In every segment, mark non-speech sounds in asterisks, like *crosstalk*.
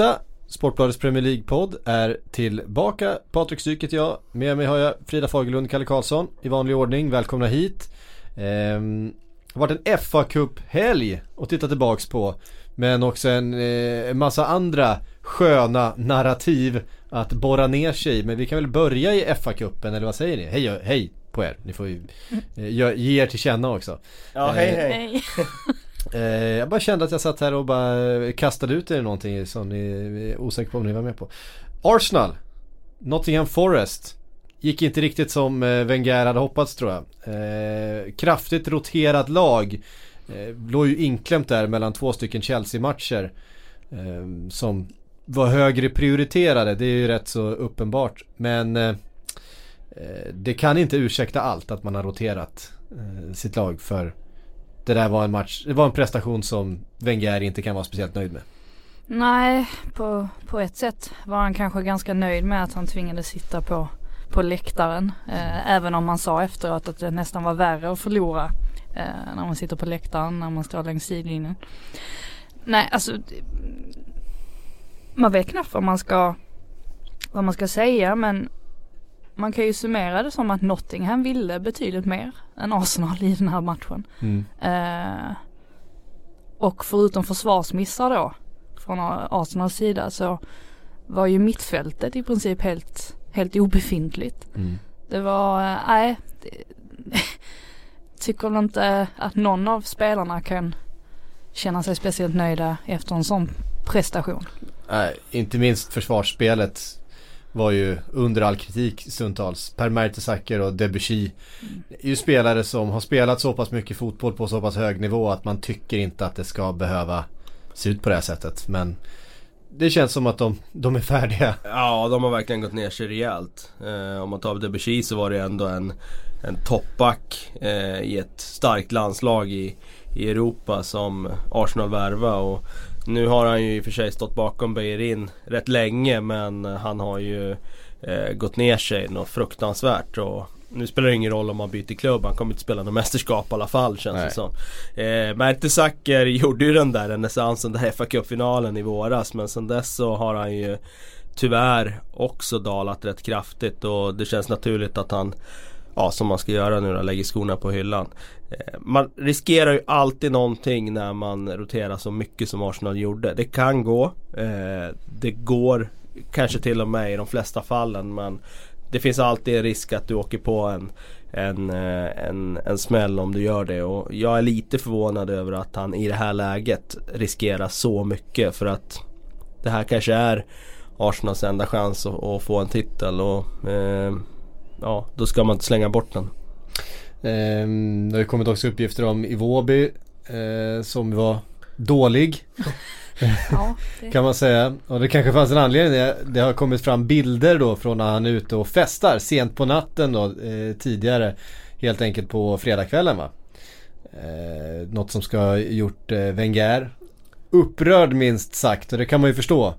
tisdag. Sportbladets Premier League-podd är tillbaka. Patrik Syk heter jag. Med mig har jag Frida Fagerlund, Kalle Karlsson i vanlig ordning. Välkomna hit. Ehm, det har varit en fa Cup-helg att titta tillbaks på. Men också en eh, massa andra sköna narrativ att borra ner sig i. Men vi kan väl börja i FA-cupen, eller vad säger ni? Hej, hej på er. Ni får ju eh, ge er till känna också. Ja, hej hej. Eh, *laughs* Eh, jag bara kände att jag satt här och bara eh, kastade ut er någonting som ni är osäkra på om ni var med på. Arsenal, Nottingham Forest. Gick inte riktigt som eh, Wenger hade hoppats tror jag. Eh, kraftigt roterat lag. Eh, låg ju inklämt där mellan två stycken Chelsea-matcher. Eh, som var högre prioriterade, det är ju rätt så uppenbart. Men eh, eh, det kan inte ursäkta allt att man har roterat eh, sitt lag för det där var en match, det var en prestation som Wenger inte kan vara speciellt nöjd med. Nej, på, på ett sätt var han kanske ganska nöjd med att han tvingades sitta på, på läktaren. Eh, även om man sa efteråt att det nästan var värre att förlora eh, när man sitter på läktaren, när man står längs sidlinjen. Nej, alltså man vet knappt vad man ska, vad man ska säga men man kan ju summera det som att Nottingham ville betydligt mer än Arsenal i den här matchen. Eh, och förutom försvarsmissar då från Arsenals sida så var ju mittfältet i princip helt, helt obefintligt. Mm. Det var, eh, nej, det- *laughs* tycker väl inte att någon av spelarna kan känna sig speciellt nöjda efter en sån prestation. Nej, inte minst försvarsspelet var ju under all kritik stundtals. Per Mertesacker och Debussy är ju spelare som har spelat så pass mycket fotboll på så pass hög nivå att man tycker inte att det ska behöva se ut på det här sättet. Men det känns som att de, de är färdiga. Ja, de har verkligen gått ner sig rejält. Eh, om man tar Debussy så var det ändå en, en toppback eh, i ett starkt landslag i, i Europa som Arsenal värva och nu har han ju i och för sig stått bakom Beirin rätt länge men han har ju eh, gått ner sig något fruktansvärt och nu spelar det ingen roll om han byter klubb, han kommer inte spela något mästerskap i alla fall känns Nej. det som. Eh, Mertesacker *laughs* gjorde ju den där renässansen, den här fa Cup-finalen i våras men sen dess så har han ju tyvärr också dalat rätt kraftigt och det känns naturligt att han Ja som man ska göra nu då, lägger skorna på hyllan. Eh, man riskerar ju alltid någonting när man roterar så mycket som Arsenal gjorde. Det kan gå. Eh, det går kanske till och med i de flesta fallen men det finns alltid en risk att du åker på en, en, eh, en, en smäll om du gör det och jag är lite förvånad över att han i det här läget riskerar så mycket för att det här kanske är Arsenals enda chans att, att få en titel och eh, ja, då ska man inte slänga bort den. Ehm, det har kommit också uppgifter om Iwobi eh, som var dålig. *laughs* Ja, det, Kan man säga. Och det kanske fanns en anledning. Det, har kommit fram bilder då från när han är ute och festar sent på natten då eh, tidigare. Helt enkelt på fredagskvällen va. Eh, något som ska ha gjort eh, Wenger upprörd minst sagt och det kan man ju förstå.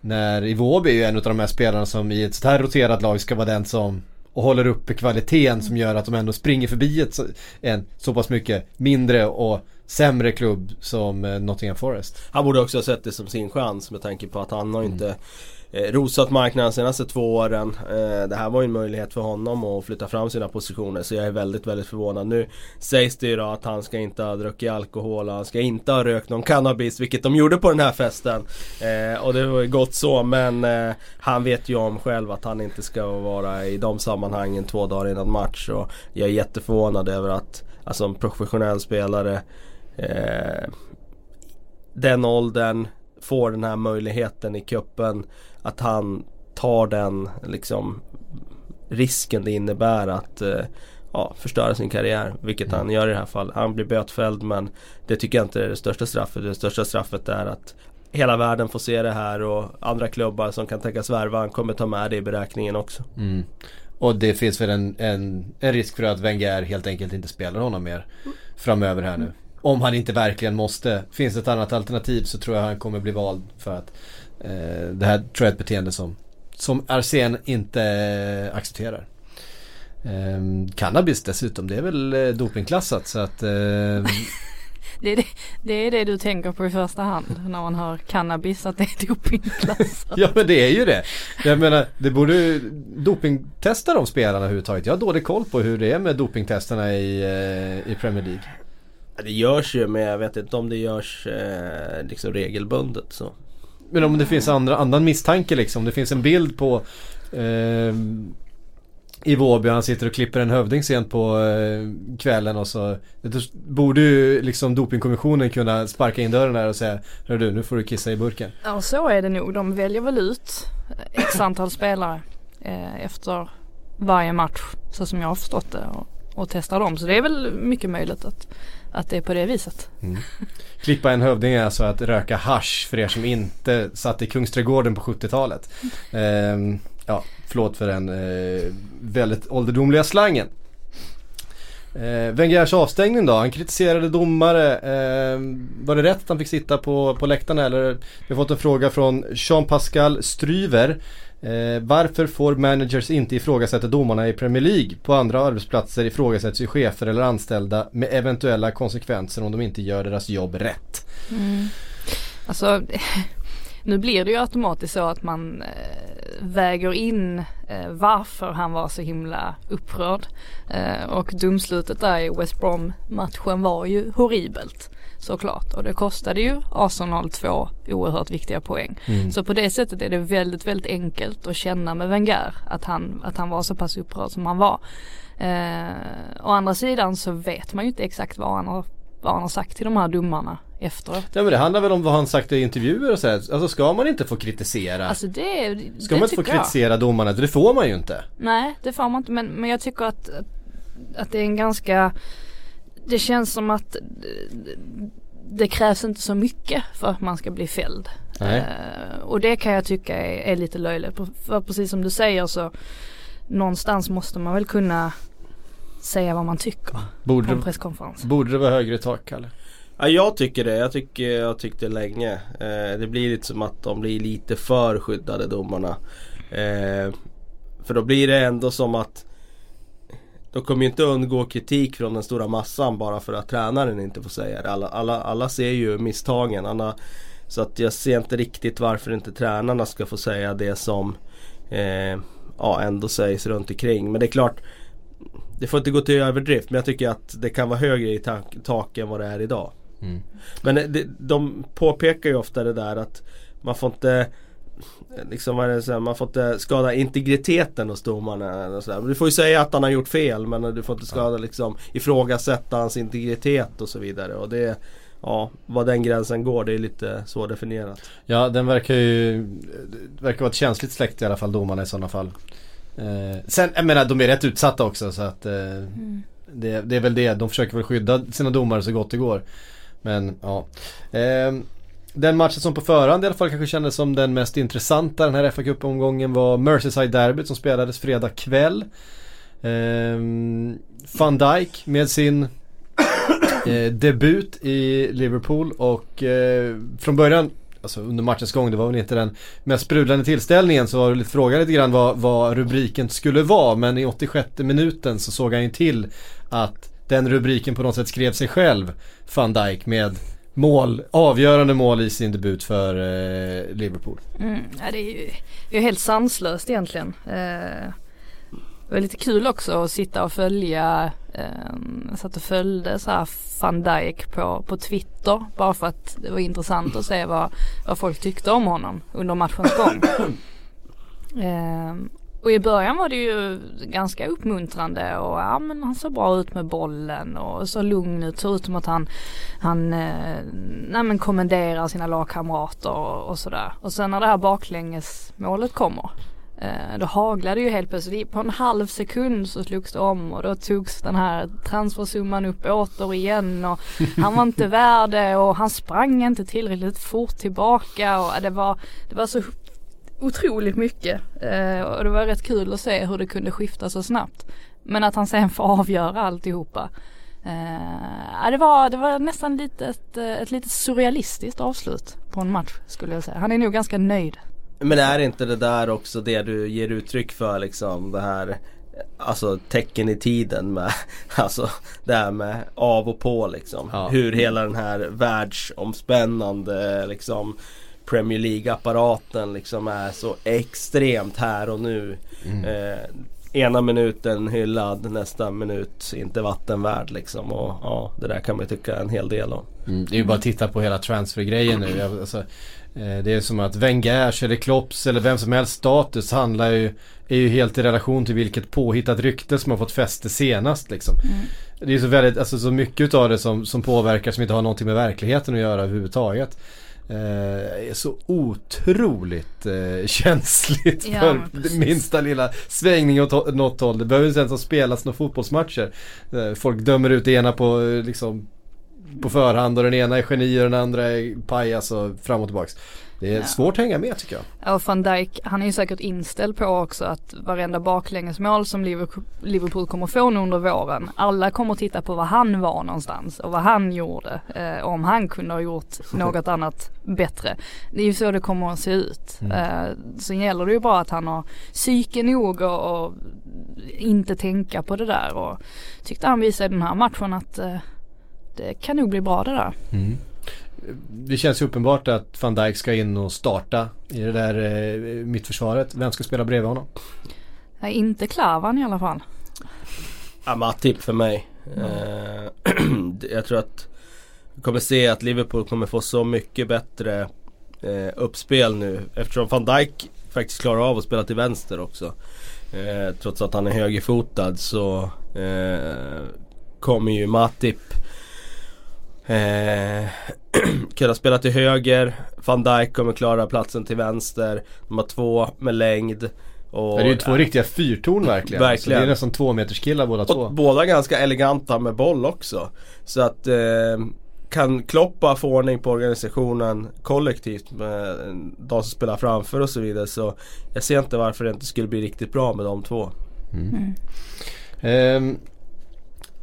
När Iwobi är ju en av de här spelarna som i ett sånt här roterat lag ska vara den som och håller uppe kvaliteten som gör att de ändå springer förbi ett, en så pass mycket mindre och sämre klubb som eh, Nottingham Forest. Han borde också ha sett det som sin chans med tanke på att han har inte eh, Eh, rosat marknaden de senaste två åren. Eh, det här var ju en möjlighet för honom att flytta fram sina positioner så jag är väldigt, väldigt förvånad. Nu sägs det ju då att han ska inte ha druckit alkohol och han ska inte ha rökt någon cannabis vilket de gjorde på den här festen. Eh, och det var ju gott så men han vet ju om själv att han inte ska vara i de sammanhangen två dagar innan match. Och jag är jätteförvånad över att alltså en professionell spelare den åldern får den här möjligheten i kuppen att han tar den liksom risken det innebär att eh, ja, förstöra sin karriär. Vilket han gör i det här fallet. Han blir bötfälld men det tycker jag inte är det största straffet. Det största straffet är att hela världen får se det här och andra klubbar som kan tänkas värva han kommer ta med det i beräkningen också. Mm. Och det finns väl en, en, en risk för att Wenger helt enkelt inte spelar honom mer framöver här nu. Om han inte verkligen måste. Finns det ett annat alternativ så tror jag han kommer bli vald för att det här tror jag är ett beteende som, som Arsen inte eh, accepterar. Eh, cannabis dessutom, det är väl eh, dopingklassat så att eh, *laughs* det, är det, det är det du tänker på i första hand när man hör cannabis att det är dopingklassat. *laughs* Ja men det är ju det. Jag menar, det borde dopingtesta de spelarna överhuvudtaget. Jag har dålig koll på hur det är med dopingtesterna i, eh, i Premier League. Det görs ju men jag vet inte om det görs eh, liksom regelbundet så. Men om det finns andra, annan misstanke liksom. Det finns en bild på eh, i Vårby. Han sitter och klipper en hövding sent på eh, kvällen och så det borde ju liksom dopingkommissionen kunna sparka in dörren där och säga Hör du, nu får du kissa i burken. Ja så är det nog. De väljer väl ut eh, x antal spelare eh, efter varje match så som jag har förstått det och, och testar dem. Så det är väl mycket möjligt att, att det är på det viset. Mm. Klippa en hövding är alltså att röka hash för er som inte satt i Kungsträdgården på 70-talet. Eh, ja, förlåt för den eh, väldigt ålderdomliga slangen. Eh, Wengers avstängning då? Han kritiserade domare. Eh, var det rätt att han fick sitta på, på läktarna eller? Vi har fått en fråga från Jean-Pascal Stryver. Eh, varför får managers inte ifrågasätta domarna i Premier League? På andra arbetsplatser ifrågasätts ju chefer eller anställda med eventuella konsekvenser om de inte gör deras jobb rätt. Mm. Alltså nu blir det ju automatiskt så att man eh, väger in eh, varför han var så himla upprörd. Eh, och domslutet där i West Brom matchen var ju horribelt såklart och det kostade ju Arsenal två oerhört viktiga poäng. Mm. Så på det sättet är det väldigt, väldigt enkelt att känna med Wenger att han, att han var så pass upprörd som han var. Eh, å andra sidan så vet man ju inte exakt vad han har, vad han har sagt till de här domarna efteråt. Ja men det handlar väl om vad han sagt i intervjuer och så här. Alltså ska man inte få kritisera? Alltså det, det Ska man inte få kritisera jag. domarna? Det får man ju inte. Nej det får man inte men, men jag tycker att, att det är en ganska Det känns som att det krävs inte så mycket för att man ska bli fälld. Uh, och det kan jag tycka är, är lite löjligt. För precis som du säger så någonstans måste man väl kunna säga vad man tycker borde på en presskonferens. Borde det vara högre tak Kalle? Ja, jag tycker det. Jag tycker jag tyckte länge. Eh, det blir lite som att de blir lite för skyddade domarna. Eh, för då blir det ändå som att de kommer ju inte undgå kritik från den stora massan bara för att tränaren inte får säga det. Alla, alla, alla ser ju misstagen. Alla, så att jag ser inte riktigt varför inte tränarna ska få säga det som eh, ja, ändå sägs runt omkring. Men det är klart det får inte gå till överdrift men jag tycker att det kan vara högre i tak, tak än vad det är idag. Mm. Men det, de påpekar ju ofta det där att man får inte Liksom vad är det, så här, man får inte skada integriteten hos domarna. Du får ju säga att han har gjort fel men du får inte skada liksom ifrågasätta hans integritet och så vidare. Och det, ja, vad den gränsen går det är lite svårdefinierat. Ja den verkar ju verkar vara ett känsligt släkt i alla fall domarna i sådana fall. Eh, sen, jag menar de är rätt utsatta också så att eh, mm. det, det, är väl det. De försöker väl skydda sina domare så gott det går. Men ja. Eh, den matchen som på förhand i alla fall kanske kändes som den mest intressanta den här fa Cup-omgången var Merseyside-derbyt som spelades fredag kväll. Eh, Van Dijk med sin *coughs* eh, debut i Liverpool och eh, från början Alltså under matchens gång, det var väl inte den mest sprudlande tillställningen så var det lite frågan lite grann vad, vad rubriken skulle vara men i 86 minuten så såg han ju till att den rubriken på något sätt skrev sig själv van Dijk med mål, avgörande mål i sin debut för eh, Liverpool. Mm, ja, det är ju det är helt sanslöst egentligen. Eh, det var lite kul också att sitta och följa, eh, jag satt och följde så här van Dijk på, på Twitter bara för att det var intressant att se vad, vad folk tyckte om honom under matchens gång. *clears throat* Eh, och i början var det ju ganska uppmuntrande och ja men han såg bra ut med bollen och så lugn ut. Såg ut som att han, han eh, nej, men kommenderar sina lagkamrater och, och sådär. Och sen när det här baklängesmålet kommer eh, då haglade ju helt plötsligt. På en halv sekund så slogs det om och då togs den här transfersumman upp återigen och han var inte *laughs* värd det och han sprang inte tillräckligt fort tillbaka och eh, det var, det var så otroligt mycket. Eh, och det var rätt kul att se hur det kunde skifta så snabbt. Men att han sen får avgöra alltihopa. Eh, det, var, det var nästan lite ett, eh, ett lite surrealistiskt avslut på en match skulle jag säga. Han är nog ganska nöjd. Men är inte det där också det du ger uttryck för liksom det här Alltså tecken i tiden med *laughs* Alltså det här med av och på liksom. Ja. Hur hela den här världsomspännande liksom Premier League-apparaten liksom är så extremt här och nu. Mm. Eh, ena minuten hyllad, nästa minut inte vattenvärd liksom. Och ja, det där kan man ju tycka en hel del om. Mm, det är ju bara att titta på hela transfergrejen nu. Jag- Alltså, eh, det är som att Wengers eller Klopps eller vem som helst status handlar ju, är ju helt i relation till vilket påhittat rykte som har fått fäste senast liksom. Det är så väldigt, alltså så mycket av det som, som påverkar som inte har någonting med verkligheten att göra överhuvudtaget. Eh, är så otroligt eh, *laughs* känsligt Ja, för minsta lilla svängning åt något håll. Det behöver inte ens ha spelats några fotbollsmatcher. Eh, folk dömer ut det ena på liksom på förhand och den ena är geni och den andra är pajas och fram och tillbaks. Det är Ja. svårt att hänga med tycker jag. Och van Dijk, han är ju säkert inställd på också att varenda baklängesmål som Liverpool- kommer få nu under våren, alla kommer titta på var han var någonstans och vad han gjorde. Eh, om han kunde ha gjort *laughs* något annat bättre. Det är ju så det kommer att se ut. Mm. Eh, sen gäller det ju bara att han har psyke nog och, och inte tänka på det där och tyckte han visade i den här matchen att eh, det kan nog bli bra det där. Det känns ju uppenbart att van Dijk ska in och starta i det där eh, mittförsvaret. Vem ska spela bredvid honom? Nej, inte Klavan i alla fall. Ja, Matip för mig. Eh, *clears throat* jag tror att vi kommer se att Liverpool kommer få så mycket bättre eh, uppspel nu eftersom van Dijk faktiskt klarar av att spela till vänster också. Eh, trots att han är högerfotad så eh, kommer ju Matip eh, *clears throat* kunna spela till höger. Van Dijk kommer klara platsen till vänster. De har två med längd. Och, det är ju två riktiga fyrtorn verkligen. *clears throat* Verkligen. Så det är nästan två meters killar båda två. Och båda ganska eleganta med boll också. Så att eh, kan Kloppa få ordning på organisationen kollektivt med de som spelar framför och så vidare så jag ser inte varför det inte skulle bli riktigt bra med de två. Ehm,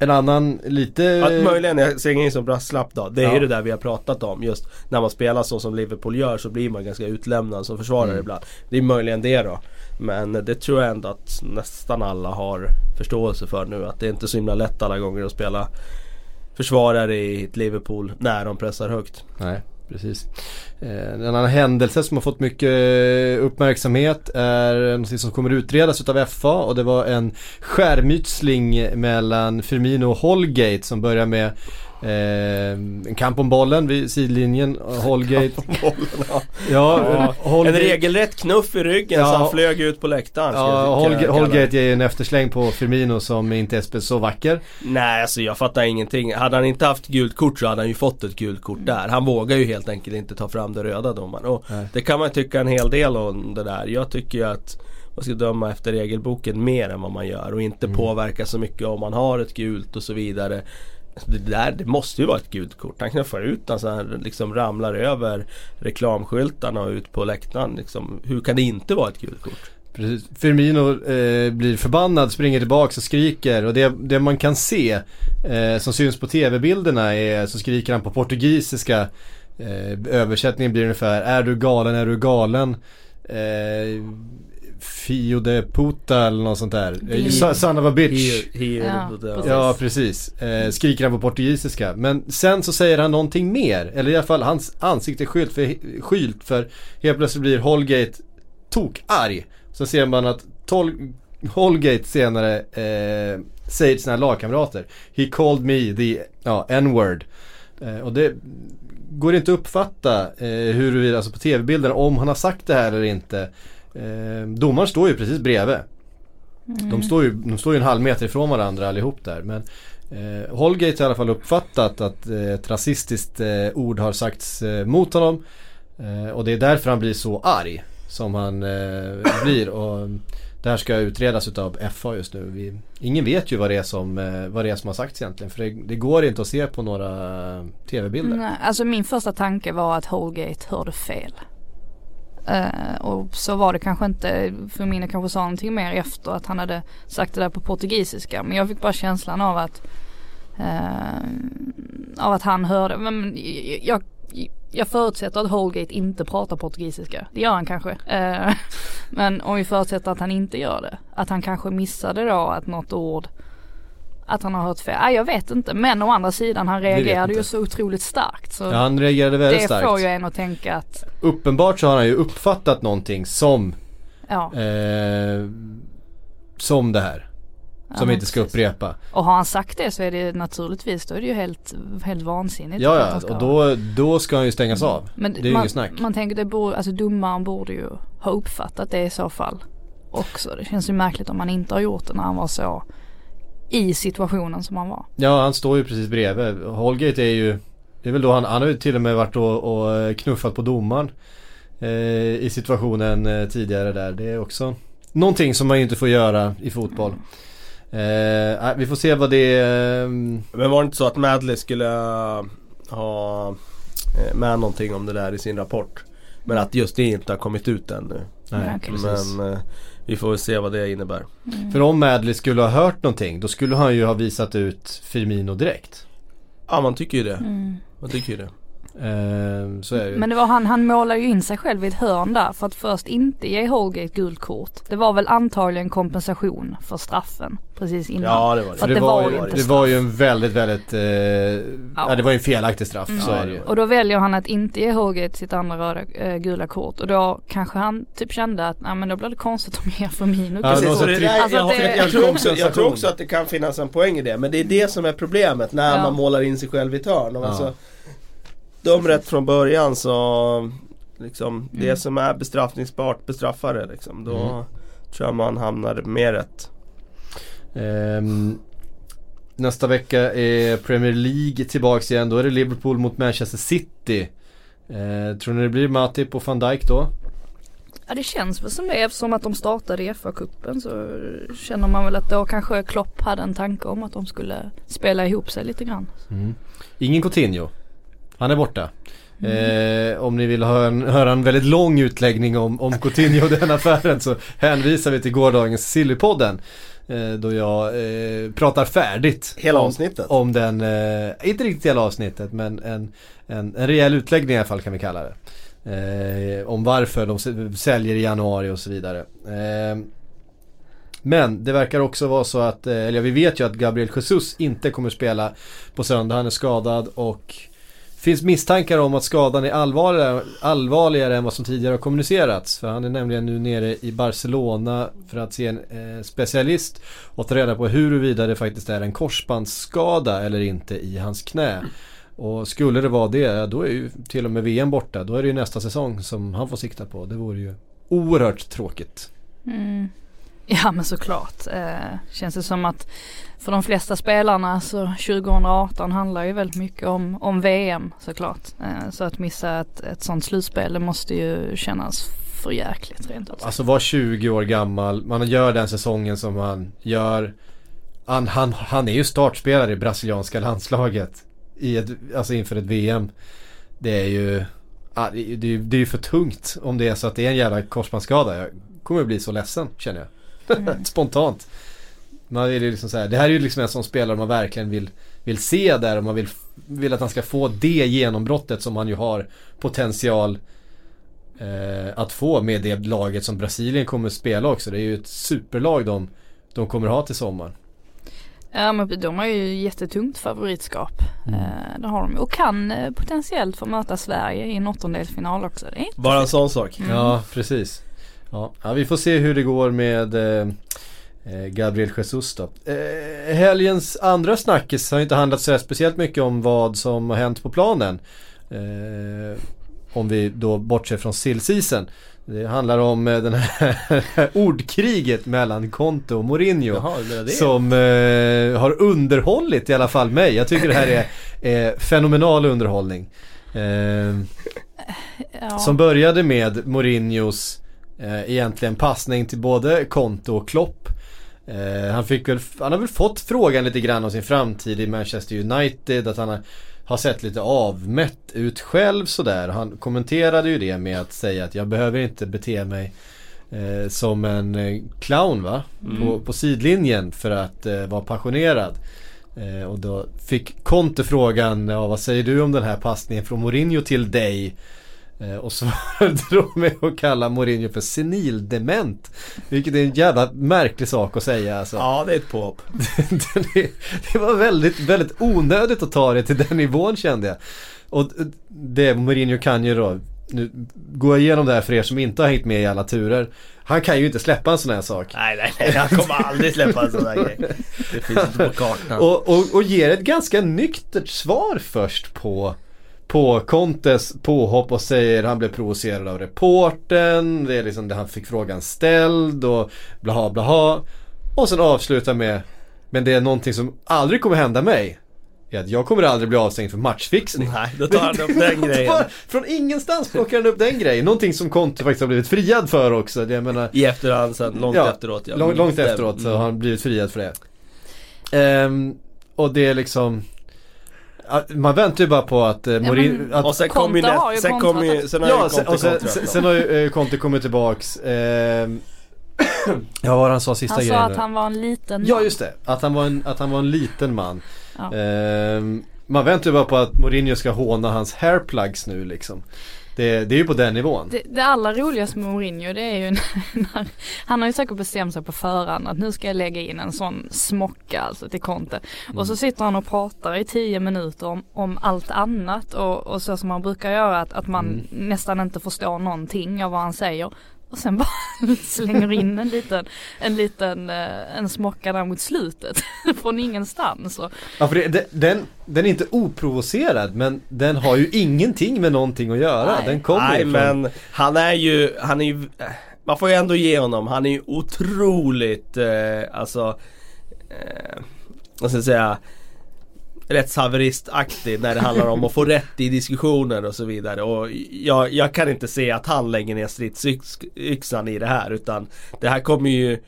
en annan lite... Att möjligen, jag ser ingen som brasklapp då. Det är Ja. ju det där vi har pratat om. Just när man spelar så som Liverpool gör så blir man ganska utlämnad som försvarare Mm. ibland. Det är möjligen det då. Men det tror jag ändå att nästan alla har förståelse för nu. Att det är inte så himla lätt alla gånger att spela försvarare i ett Liverpool när de pressar högt. Nej, precis. Eh, en annan händelse som har fått mycket eh, uppmärksamhet är något som kommer utredas utav FA och det var en skärmytsling mellan Firmino och Holgate som börjar med en kamp om bollen vid sidlinjen. Holgate, ja, Ja, en Holgate, regelrätt knuff i ryggen Ja. så han flög ut på läktaren. ja, Holgate. Holgate ger en eftersläng på Firmino som inte är så vacker. Nej alltså jag fattar ingenting. Hade han inte haft gult kort så hade han ju fått ett gult kort där. Han vågar ju helt enkelt inte ta fram det röda domaren. Och Nej. det kan man tycka en hel del om det där. Jag tycker ju att man ska döma efter regelboken mer än vad man gör och inte Mm. påverka så mycket om man har ett gult och så vidare. Det där det måste ju vara ett gult kort. Han knuffar ut den så han liksom ramlar över reklamskyltarna och ut på läktaren. Liksom. Hur kan det inte vara ett gult kort? Precis. Firmino eh, blir förbannad, springer tillbaks och skriker och det, det man kan se eh, som syns på tv-bilderna är så skriker han på portugisiska. Eh, översättningen blir ungefär Är du galen, är du galen? Eh, Fio de puta eller något sånt där. Eh, son- of a bitch. He, he, Ja, precis. Ja precis, eh, skriker han på portugisiska. Men sen så säger han någonting mer. Eller i alla fall hans ansikte är skylt för, skylt för helt plötsligt blir Holgate tokarg. Så ser man att Tol- Holgate senare eh, säger till sina lagkamrater He called me the ja, n-word. Eh, och det går inte att uppfatta eh, huruvida, alltså på tv-bilden, om han har sagt det här eller inte. Eh, domaren står ju precis bredvid. De, står ju, de står ju en halv meter ifrån varandra allihop där. Men eh, Holgate har i alla fall uppfattat att eh, ett rasistiskt eh, ord har sagts eh, mot honom. Eh, och det är därför han blir så arg som han eh, blir. Och det här ska utredas utav FA just nu. Vi, ingen vet ju vad det är som, vad det är som har sagts egentligen. För det, det går inte att se på några tv-bilder. Nej, alltså min första tanke var att Holgate hörde fel. Eh, och så var det kanske inte, för mina kanske sa någonting mer efter att han hade sagt det där på portugisiska. Men jag fick bara känslan av att, eh, av att han hörde, men jag, jag förutsätter att Holgate inte pratar portugisiska. Det gör han kanske. Eh, *laughs* men om vi förutsätter att han inte gör det. Att han kanske missade då att något ord att han har hört fel. Nej jag vet inte men å andra sidan han reagerade ju så otroligt starkt. Så ja, han reagerade väldigt det starkt. Det får ju en att tänka att Uppenbart så har han ju uppfattat någonting som Ja. Eh, som det här. Som vi inte ska precis. upprepa. Och har han sagt det så är det naturligtvis då är det ju helt, helt vansinnigt. Ja, ja och då, då ska han ju stängas av. Men det är ju man, inget snack. Man tänker det borde, alltså domaren borde ju ha uppfattat det i så fall också. Det känns ju märkligt om han inte har gjort det när han var så i situationen som han var. Ja, han står ju precis bredvid. Holgate är ju Det är väl då han, han har ju till och med varit och, och knuffat på domaren eh, I situationen eh, tidigare där. Det är också Någonting som man inte får göra i fotboll. Eh, nej, vi får se vad det eh, Men var det inte så att Madley skulle eh, ha eh, med någonting om det där i sin rapport? Men att just det inte har kommit ut ännu. Nej, precis. Men eh, vi får väl se vad det innebär. För om Madley skulle ha hört någonting då skulle han ju ha visat ut Firmino direkt. Ja man tycker ju det. Mm. Man tycker ju det. Eh, så är det. Men det var han, han målar ju in sig själv i ett hörn där för att först inte ge Holgate gult kort. Det var väl antagligen kompensation för straffen precis innan. Ja det var För det. att det var ju ju, inte det var ju en väldigt, väldigt, eh, ja. det var ju en felaktig straff. Mm. Så Ja, är det ju. Och då väljer han att inte ge Holgate sitt andra röda, äh, gula kort och då kanske han typ kände att nej men då blir det konstigt om jag ger Firmino Ja, där, Alltså jag, tror också, jag tror också att det kan finnas en poäng i det. Men det är det som är problemet när Ja. man målar in sig själv i ett hörn. Ja. Alltså, de rätt från början så liksom, det Mm. som är bestraffningsbart bestraffar det liksom. Då Mm. tror jag man hamnar mer rätt. Ehm, nästa vecka är Premier League tillbaks igen. Då är det Liverpool mot Manchester City. Eh, tror ni det blir Matip och van Dijk då? Ja det känns väl som det eftersom att de startade i FA-cupen så känner man väl att då kanske Klopp hade en tanke om att de skulle spela ihop sig lite grann. Ingen Coutinho. Han är borta. Eh, om ni vill höra en, höra en väldigt lång utläggning om, om Coutinho och den affären så hänvisar vi till gårdagens Sillypodden. Eh, då jag eh, pratar färdigt. Hela om, avsnittet. Om den, eh, inte riktigt hela avsnittet men en, en, en rejäl utläggning i alla fall kan vi kalla det. Eh, om varför de säljer i januari och så vidare. Eh, men det verkar också vara så att, eller vi vet ju att Gabriel Jesus inte kommer spela på söndag. Han är skadad och finns misstankar om att skadan är allvarligare, allvarligare än vad som tidigare har kommunicerats. För han är nämligen nu nere i Barcelona för att se en eh, specialist och ta reda på huruvida det faktiskt är en korsbandsskada eller inte i hans knä. Och skulle det vara det, då är ju till och med VM borta. Då är det ju nästa säsong som han får sikta på. Det vore ju oerhört tråkigt. Mm. Ja men såklart. Eh, känns det som att för de flesta spelarna så 2018 handlar ju väldigt mycket om, om VM såklart. Eh, så att missa ett, ett sånt slutspel det måste ju kännas för jäkligt rent ut. Alltså var 20 år gammal, man gör den säsongen som han gör. Han, han, han är ju startspelare i brasilianska landslaget. I ett, alltså inför ett VM. Det är ju, det, det, det är ju för tungt om det är så att det är en jävla korsbandsskada. Jag kommer bli så ledsen känner jag. *laughs* Spontant. Man vill ju liksom så här, det här är ju liksom en sån spelare man verkligen vill, vill se där och man vill, vill att han ska få det genombrottet som han ju har potential eh, att få med det laget som Brasilien kommer att spela också. Det är ju ett superlag de, de kommer ha till sommaren. Ja men de har ju jättetungt favoritskap. Eh, det har de och kan eh, potentiellt få möta Sverige i en åttondelsfinal också. Det är inte Bara en sån sak. Mm. Ja, precis. Ja. ja, vi får se hur det går med eh, eh, Gabriel Jesus då. Eh, helgens andra snackis har inte handlat så speciellt mycket om vad som har hänt på planen. Eh, om vi då bortser från sillseason. Det handlar om eh, den här *laughs* ordkriget mellan Conte och Mourinho. Jaha, det det. Som eh, har underhållit i alla fall mig. Jag tycker det här är fenomenal underhållning. Eh, Ja. som började med Mourinhos eh, egentligen passning till både Conte och Klopp. Eh, han, fick väl, han har väl fått frågan lite grann om sin framtid i Manchester United. Att han har, har sett lite avmätt ut själv sådär. Han kommenterade ju det med att säga att jag behöver inte bete mig eh, som en eh, clown va? På, på sidlinjen för att eh, vara passionerad. Eh, och då fick Conte frågan, ja, vad säger du om den här passningen från Mourinho till dig? Eh, och så *laughs* drog med att kalla Mourinho för senildement. Vilket är en jävla märklig sak att säga alltså. Ja, det är ett påhopp. *laughs* det var väldigt, väldigt onödigt att ta det till den nivån kände jag. Och det Mourinho kan ju då, nu går jag igenom det här för er som inte har hängt med i alla turer. Han kan ju inte släppa en sån här sak. Nej, nej, nej. Han kommer aldrig släppa en sån här grej. *laughs* Det finns inte på kartan. Och, och, och ger ett ganska nyktert svar först på på Contes påhopp och säger han blev provocerad av reporten. Det är liksom det han fick frågan ställd och blaha blaha. Och sen avslutar med Men det är någonting som aldrig kommer hända mig. Är att jag kommer aldrig bli avstängd för matchfixning. Nej, då tar han upp den *laughs* grejen. Från ingenstans plockar han upp den grejen. Någonting som Conte faktiskt har blivit friad för också. Jag menar, I efterhand sen, långt Ja, efteråt ja. långt, långt Stäm- efteråt så mm. har han blivit friad för det. Ehm, och det är liksom Man väntar ju bara på att eh, Mourinho... att, Och sen kom ju, sen kom ju, sen har ju Ja, sen, Conte och sen, sen, sen har ju eh, Conte kommit tillbaks. ehm, *coughs* ja, vad var han sa sista Han sa grejen? att nu? han var en liten Ja, man. just det. Att han var en, att han var en liten man. Ja. Ehm, man väntar ju bara på att Mourinho ska håna hans hairplugs nu liksom. Det, det är ju på den nivån. Det, det allra roligaste med Mourinho det är ju *laughs* när, han har ju säkert bestämt sig på förhand att nu ska jag lägga in en sån smocka alltså till Conte. Och så sitter han och pratar i tio minuter om, om allt annat och, och så som man brukar göra att, att man nästan inte förstår någonting av vad han säger. Och sen bara *laughs* slänger in en liten, en liten, eh, en smocka där mot slutet. *laughs* Från ingenstans. Och, Ja, för det, det, den, den är inte oprovocerad men den har ju ingenting med någonting att göra. Nej. Den kommer Nej ju från... men han är ju, han är ju Man får ju ändå ge honom, han är ju otroligt eh, alltså eh, Vad ska jag säga Rättshaveristaktig när det handlar om att få rätt i diskussioner och så vidare. Och jag, jag kan inte se att han lägger ner stridsyxan i det här utan Det här kommer ju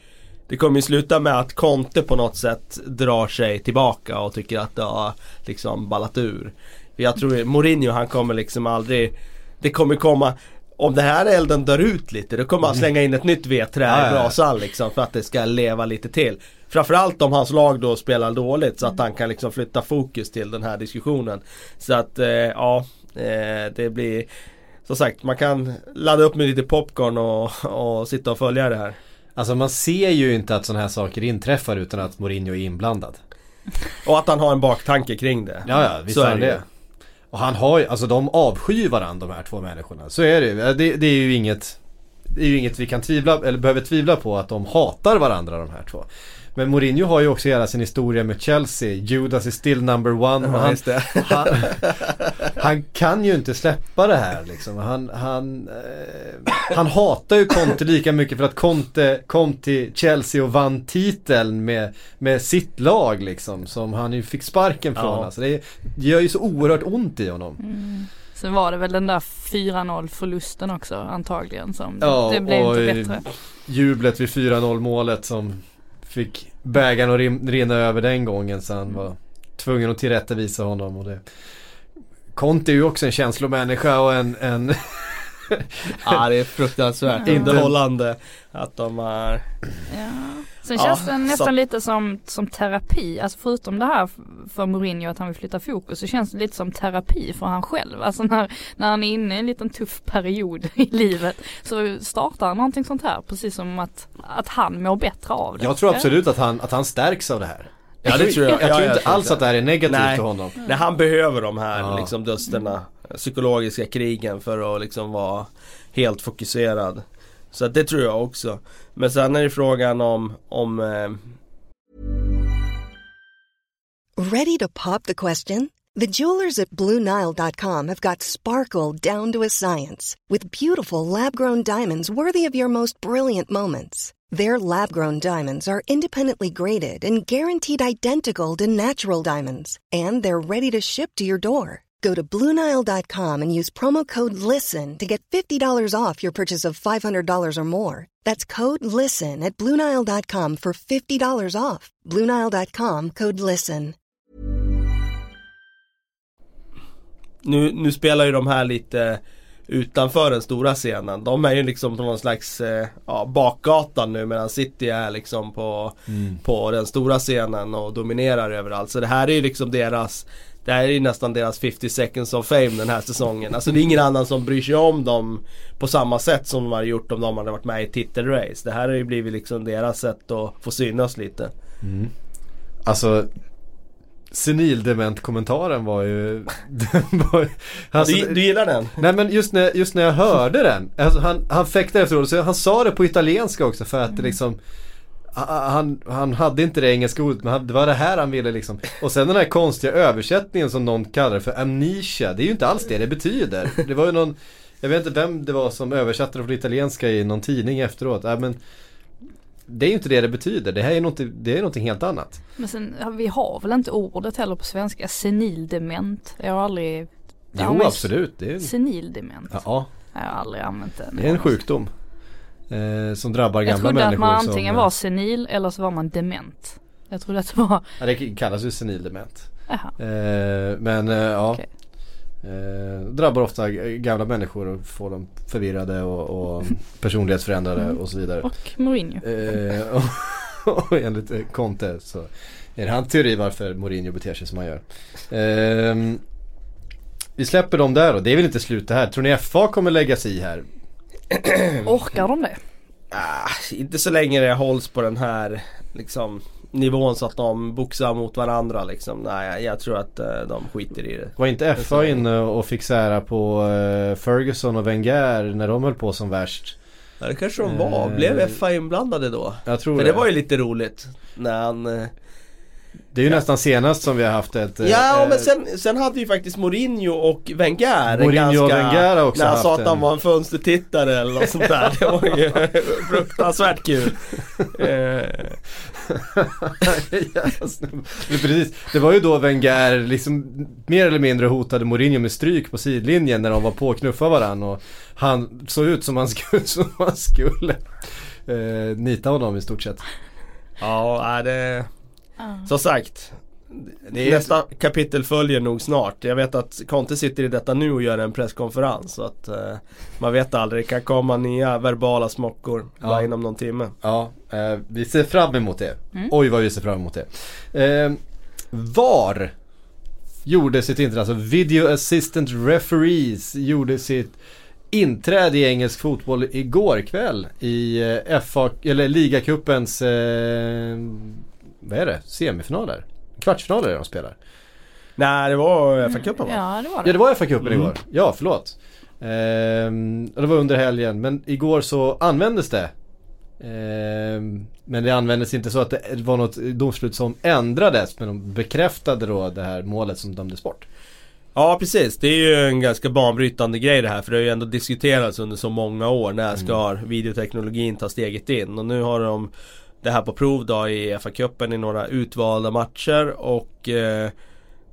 Det kommer ju sluta med att Conte på något sätt drar sig tillbaka och tycker att det har liksom ballat ur. För Jag tror Mourinho han kommer liksom aldrig Det kommer komma om det här elden dör ut lite då kommer han slänga in ett nytt vedträ i brasan liksom för att det ska leva lite till. Framförallt om hans lag då spelar dåligt så att han kan liksom flytta fokus till den här diskussionen. Så att eh, ja, eh, det blir som sagt man kan ladda upp med lite popcorn och, och sitta och följa det här. Alltså man ser ju inte att sådana här saker inträffar utan att Mourinho är inblandad. Och att han har en baktanke kring det. Ja, ja, visst Så är han det det. Och han har ju, alltså de avskyr varandra de här två människorna. Så är det ju. Det, det är ju inget Det är ju inget vi kan tvivla, eller behöver tvivla på att de hatar varandra de här två. Men Mourinho har ju också hela sin historia med Chelsea. Judas is still number one. Och Ja, han, han, *laughs* han kan ju inte släppa det här liksom. Han, han, eh, han hatar ju Conte lika mycket för att Conte kom till Chelsea och vann titeln med, med sitt lag liksom. Som han ju fick sparken från. Ja. Alltså, det, det gör ju så oerhört ont i honom. sen var det väl den där 4-0 förlusten också antagligen som Ja, det blev inte bättre. Jublet vid 4-0 målet som fick bägaren att rin- rinna över den gången så han var tvungen att tillrättavisa honom. Och det. Conte är ju också en känslomänniska och en, en Ja det är fruktansvärt *laughs* underhållande att de är Ja. Sen Ja, känns det nästan så- lite som, som terapi, alltså förutom det här för Mourinho att han vill flytta fokus så känns det lite som terapi för han själv. Alltså när, när han är inne i en liten tuff period *laughs* i livet så startar han någonting sånt här precis som att, att han mår bättre av det. Jag tror absolut att han, att han stärks av det här. Ja, det tror jag. Jag Ja, tror inte alls att det här är negativt Nej. för honom. Nej, han behöver de här Ja. liksom dusterna Psykologiska krigen för att liksom vara helt fokuserad så att det tror jag också Men sen är det frågan om, om eh, Ready to pop the question? The jewelers at BlueNile.com have got sparkle down to a science with beautiful lab grown diamonds worthy of your most brilliant moments. Their lab grown diamonds are independently graded and guaranteed identical to natural diamonds, and they're ready to ship to your door. Go to BlueNile.com and use promo code LISTEN to get $50 off your purchase of $500 or more. That's code LISTEN at BlueNile.com for $50 off. BlueNile.com code LISTEN. nu, nu spelar ju de här lite utanför den stora scenen. De är ju liksom på någon slags eh, ja, bakgatan nu medan City är liksom på, Mm. på den stora scenen och dominerar överallt. Så det här är ju liksom deras det här är ju nästan deras 50 seconds of fame den här säsongen. Alltså det är ingen annan som bryr sig om dem på samma sätt som de hade gjort om de hade varit med i titelrace. Det här har ju blivit liksom deras sätt att få synas lite. Mm. Alltså Senildement-kommentaren var ju... *laughs* Var, alltså, du, du gillar den? Nej men just när, just när jag hörde den, alltså han, han fäktade efteråt, så han sa det på italienska också för att det liksom han, han hade inte det engelska ordet men det var det här han ville liksom. Och sen den här konstiga översättningen som någon kallar för amnesia. Det är ju inte alls det det betyder. Det var ju någon, jag vet inte vem det var som översatte det från italienska i någon tidning efteråt. Nej, men det är ju inte det det betyder. Det här är något, det är någonting helt annat. Men sen, vi har väl inte ordet heller på svenska, senildement. Jag har aldrig Jo absolut. Det är, Senildement. ja, Jag har aldrig använt det. det är en sjukdom. Eh, som drabbar Jag gamla trodde människor. att man antingen som, var senil eller så var man dement. Jag trodde att det var, Ja, det kallas ju senildement. Eh, men eh, ja. Okej. Eh, drabbar ofta gamla människor och får dem förvirrade och, och *laughs* personlighetsförändrade Mm. och så vidare. Och Mourinho. Eh, och, *laughs* och enligt eh, Conte så är det hans teori varför Mourinho beter sig som han gör. Ehm, vi släpper dem där då. Det är väl inte slut det här. Tror ni FA kommer lägga sig i här? *clears throat* Orkar de det? Ah, inte så länge det hålls på den här liksom nivån så att de boxar mot varandra liksom. Nej, jag, tror att eh, de skiter i det. Var inte FA inne och fick sära på eh, Ferguson och Wenger när de höll på som värst? Ja, det kanske de var. Eh, Blev FA inblandade då? Jag tror För det var ju lite roligt. När han... eh, Det är ju nästan senast som vi har haft ett... eh, Ja eh, men sen, sen hade ju faktiskt Mourinho och Wenger en Mourinho och ganska, Wenger har också När han sa att han var en fönstertittare eller något sånt där. Det var ju *laughs* fruktansvärt kul. Eh, *laughs* snubbe. Men precis, det var ju då Wenger liksom mer eller mindre hotade Mourinho med stryk på sidlinjen när de var på och knuffade varandra och han såg ut som han skulle, *laughs* som han skulle eh, nita honom i stort sett. ja, det... Ja. Som sagt. Det är- Nästa kapitel följer nog snart. Jag vet att Conte sitter i detta nu och gör en presskonferens. Så att eh, man vet aldrig. Det kan komma nya verbala smockor Ja. bara inom någon timme. Ja, eh, vi ser fram emot det. Mm. Oj vad vi ser fram emot det. Eh, VAR gjorde sitt inträde, alltså Video Assistant Referees gjorde sitt inträde i engelsk fotboll igår kväll i eh, FA, eller ligacupens, eh, vad är det, semifinaler? Kvartsfinaler de spelar. Nej, det var FA-cupen va? Ja det var det. Ja det var FA-cupen Mm. igår, ja förlåt. Ehm, det var under helgen, men igår så användes det. Ehm, men det användes inte så att det var något domslut som ändrades, men de bekräftade då det här målet som dömdes bort. Ja precis, det är ju en ganska banbrytande grej det här för det har ju ändå diskuterats under så många år när ska videoteknologin ta steget in och nu har de det här på prov då i FA-cupen i några utvalda matcher och eh,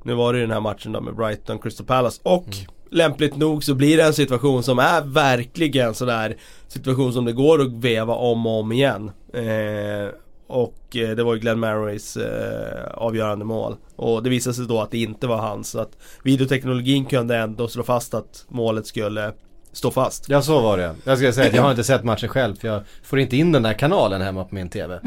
nu var det ju den här matchen då med Brighton Crystal Palace och lämpligt nog så blir det en situation som är verkligen sådär situation som det går att veva om och om igen. Eh, och eh, det var ju Glenn Marrays eh, avgörande mål. Och det visade sig då att det inte var hans. Så att videoteknologin kunde ändå slå fast att målet skulle stå fast. Ja så var det. Jag ska säga att jag har inte sett matchen själv för jag får inte in den där kanalen hemma på min TV.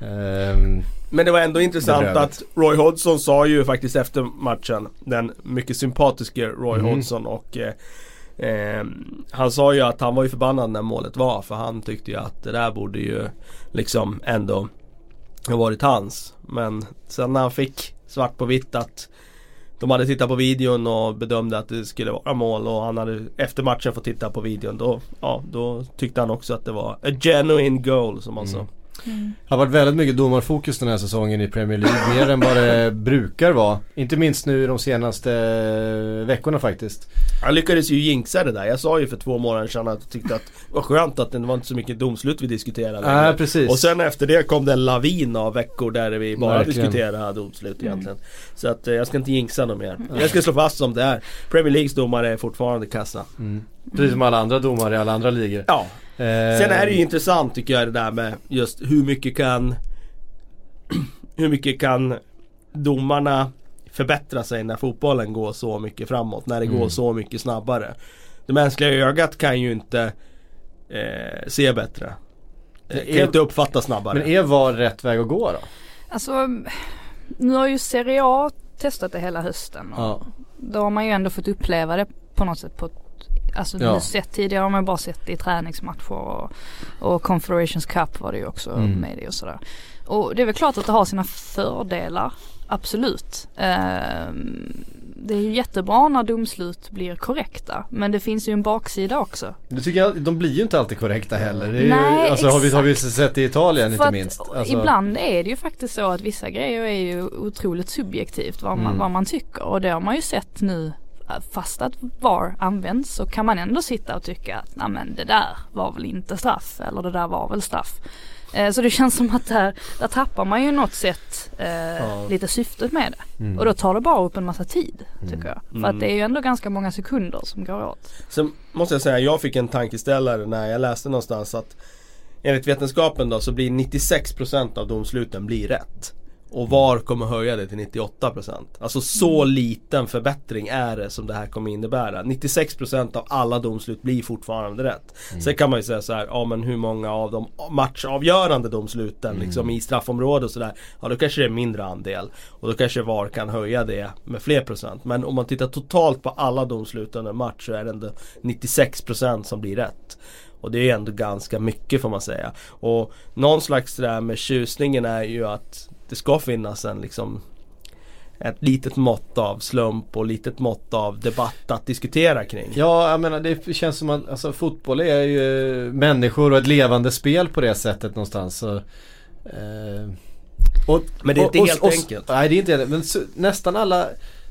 Ehm, Men det var ändå intressant Bedrövligt. att Roy Hodgson sa ju faktiskt efter matchen Den mycket sympatiske Roy Mm. Hodgson och eh, eh, Han sa ju att han var ju förbannad när målet var för han tyckte ju att det där borde ju liksom ändå ha varit hans. Men sen när han fick svart på vitt att de hade tittat på videon och bedömde att det skulle vara mål och han hade efter matchen fått titta på videon då, ja, då tyckte han också att det var a genuine goal som han sa. Mm. har varit väldigt mycket domarfokus den här säsongen i Premier League. Mer än vad det brukar vara. Inte minst nu de senaste eh, veckorna faktiskt. Han lyckades ju jinxa det där. Jag sa ju för två månader sedan att jag tyckte att det var skönt att det var inte så mycket domslut vi diskuterade. Nej precis. Och sen efter det kom det en lavin av veckor där vi bara Verkligen. diskuterade domslut egentligen. Så att eh, jag ska inte jinxa något mer. Jag ska slå fast som det är. Premier Leagues domare är fortfarande kassa. Mm. Precis som alla andra domare i alla andra ligor. Ja. Eh, Sen är det ju intressant tycker jag det där med just hur mycket kan *clears throat* Hur mycket kan domarna förbättra sig när fotbollen går så mycket framåt? När det går Mm. så mycket snabbare? det mänskliga ögat kan ju inte eh, se bättre. Det kan är- inte uppfatta snabbare. Men är VAR rätt väg att gå då? Alltså nu har ju Serie A testat det hela hösten. Och Ja. Då har man ju ändå fått uppleva det på något sätt på ett Alltså Ja. sett tidigare har man bara sett det i träningsmatcher och, och Confederations Cup var det ju också Mm. med det och sådär. Och det är väl klart att det har sina fördelar, absolut. Ehm, det är ju jättebra när domslut blir korrekta men det finns ju en baksida också. Det tycker jag, de blir ju inte alltid korrekta heller. Det är Nej, ju, alltså har vi, har vi exakt. sett i Italien För inte minst. Alltså, Ibland är det ju faktiskt så att vissa grejer är ju otroligt subjektivt vad man, Mm. vad man tycker och det har man ju sett nu fast att VAR används så kan man ändå sitta och tycka att nej men det där var väl inte straff eller det där var väl straff. Eh, så det *laughs* känns som att där, där tappar man ju något sätt eh, lite syftet med det. Mm. Och då tar det bara upp en massa tid tycker jag. För Mm. att det är ju ändå ganska många sekunder som går åt. Sen måste jag säga, jag fick en tankeställare när jag läste någonstans att Enligt vetenskapen då så blir 96% av domsluten blir rätt. Och VAR kommer höja det till 98%. Alltså så liten förbättring är det som det här kommer innebära. 96% av alla domslut blir fortfarande rätt. Sen kan man ju säga så här, ja men hur många av de matchavgörande domsluten liksom i straffområdet och sådär. Ja då kanske det är mindre andel. Och då kanske VAR kan höja det med fler procent. Men om man tittar totalt på alla domslut under match så är det ändå 96% som blir rätt. Och det är ändå ganska mycket får man säga. Och någon slags det där med tjusningen är ju att det ska finnas en liksom ett litet mått av slump och litet mått av debatt att diskutera kring. Ja, jag menar det känns som att alltså, fotboll är ju människor och ett levande spel på det sättet någonstans. Så, eh, och, Men det är inte och- helt och- enkelt. Nej, det är inte helt Men så, nästan alla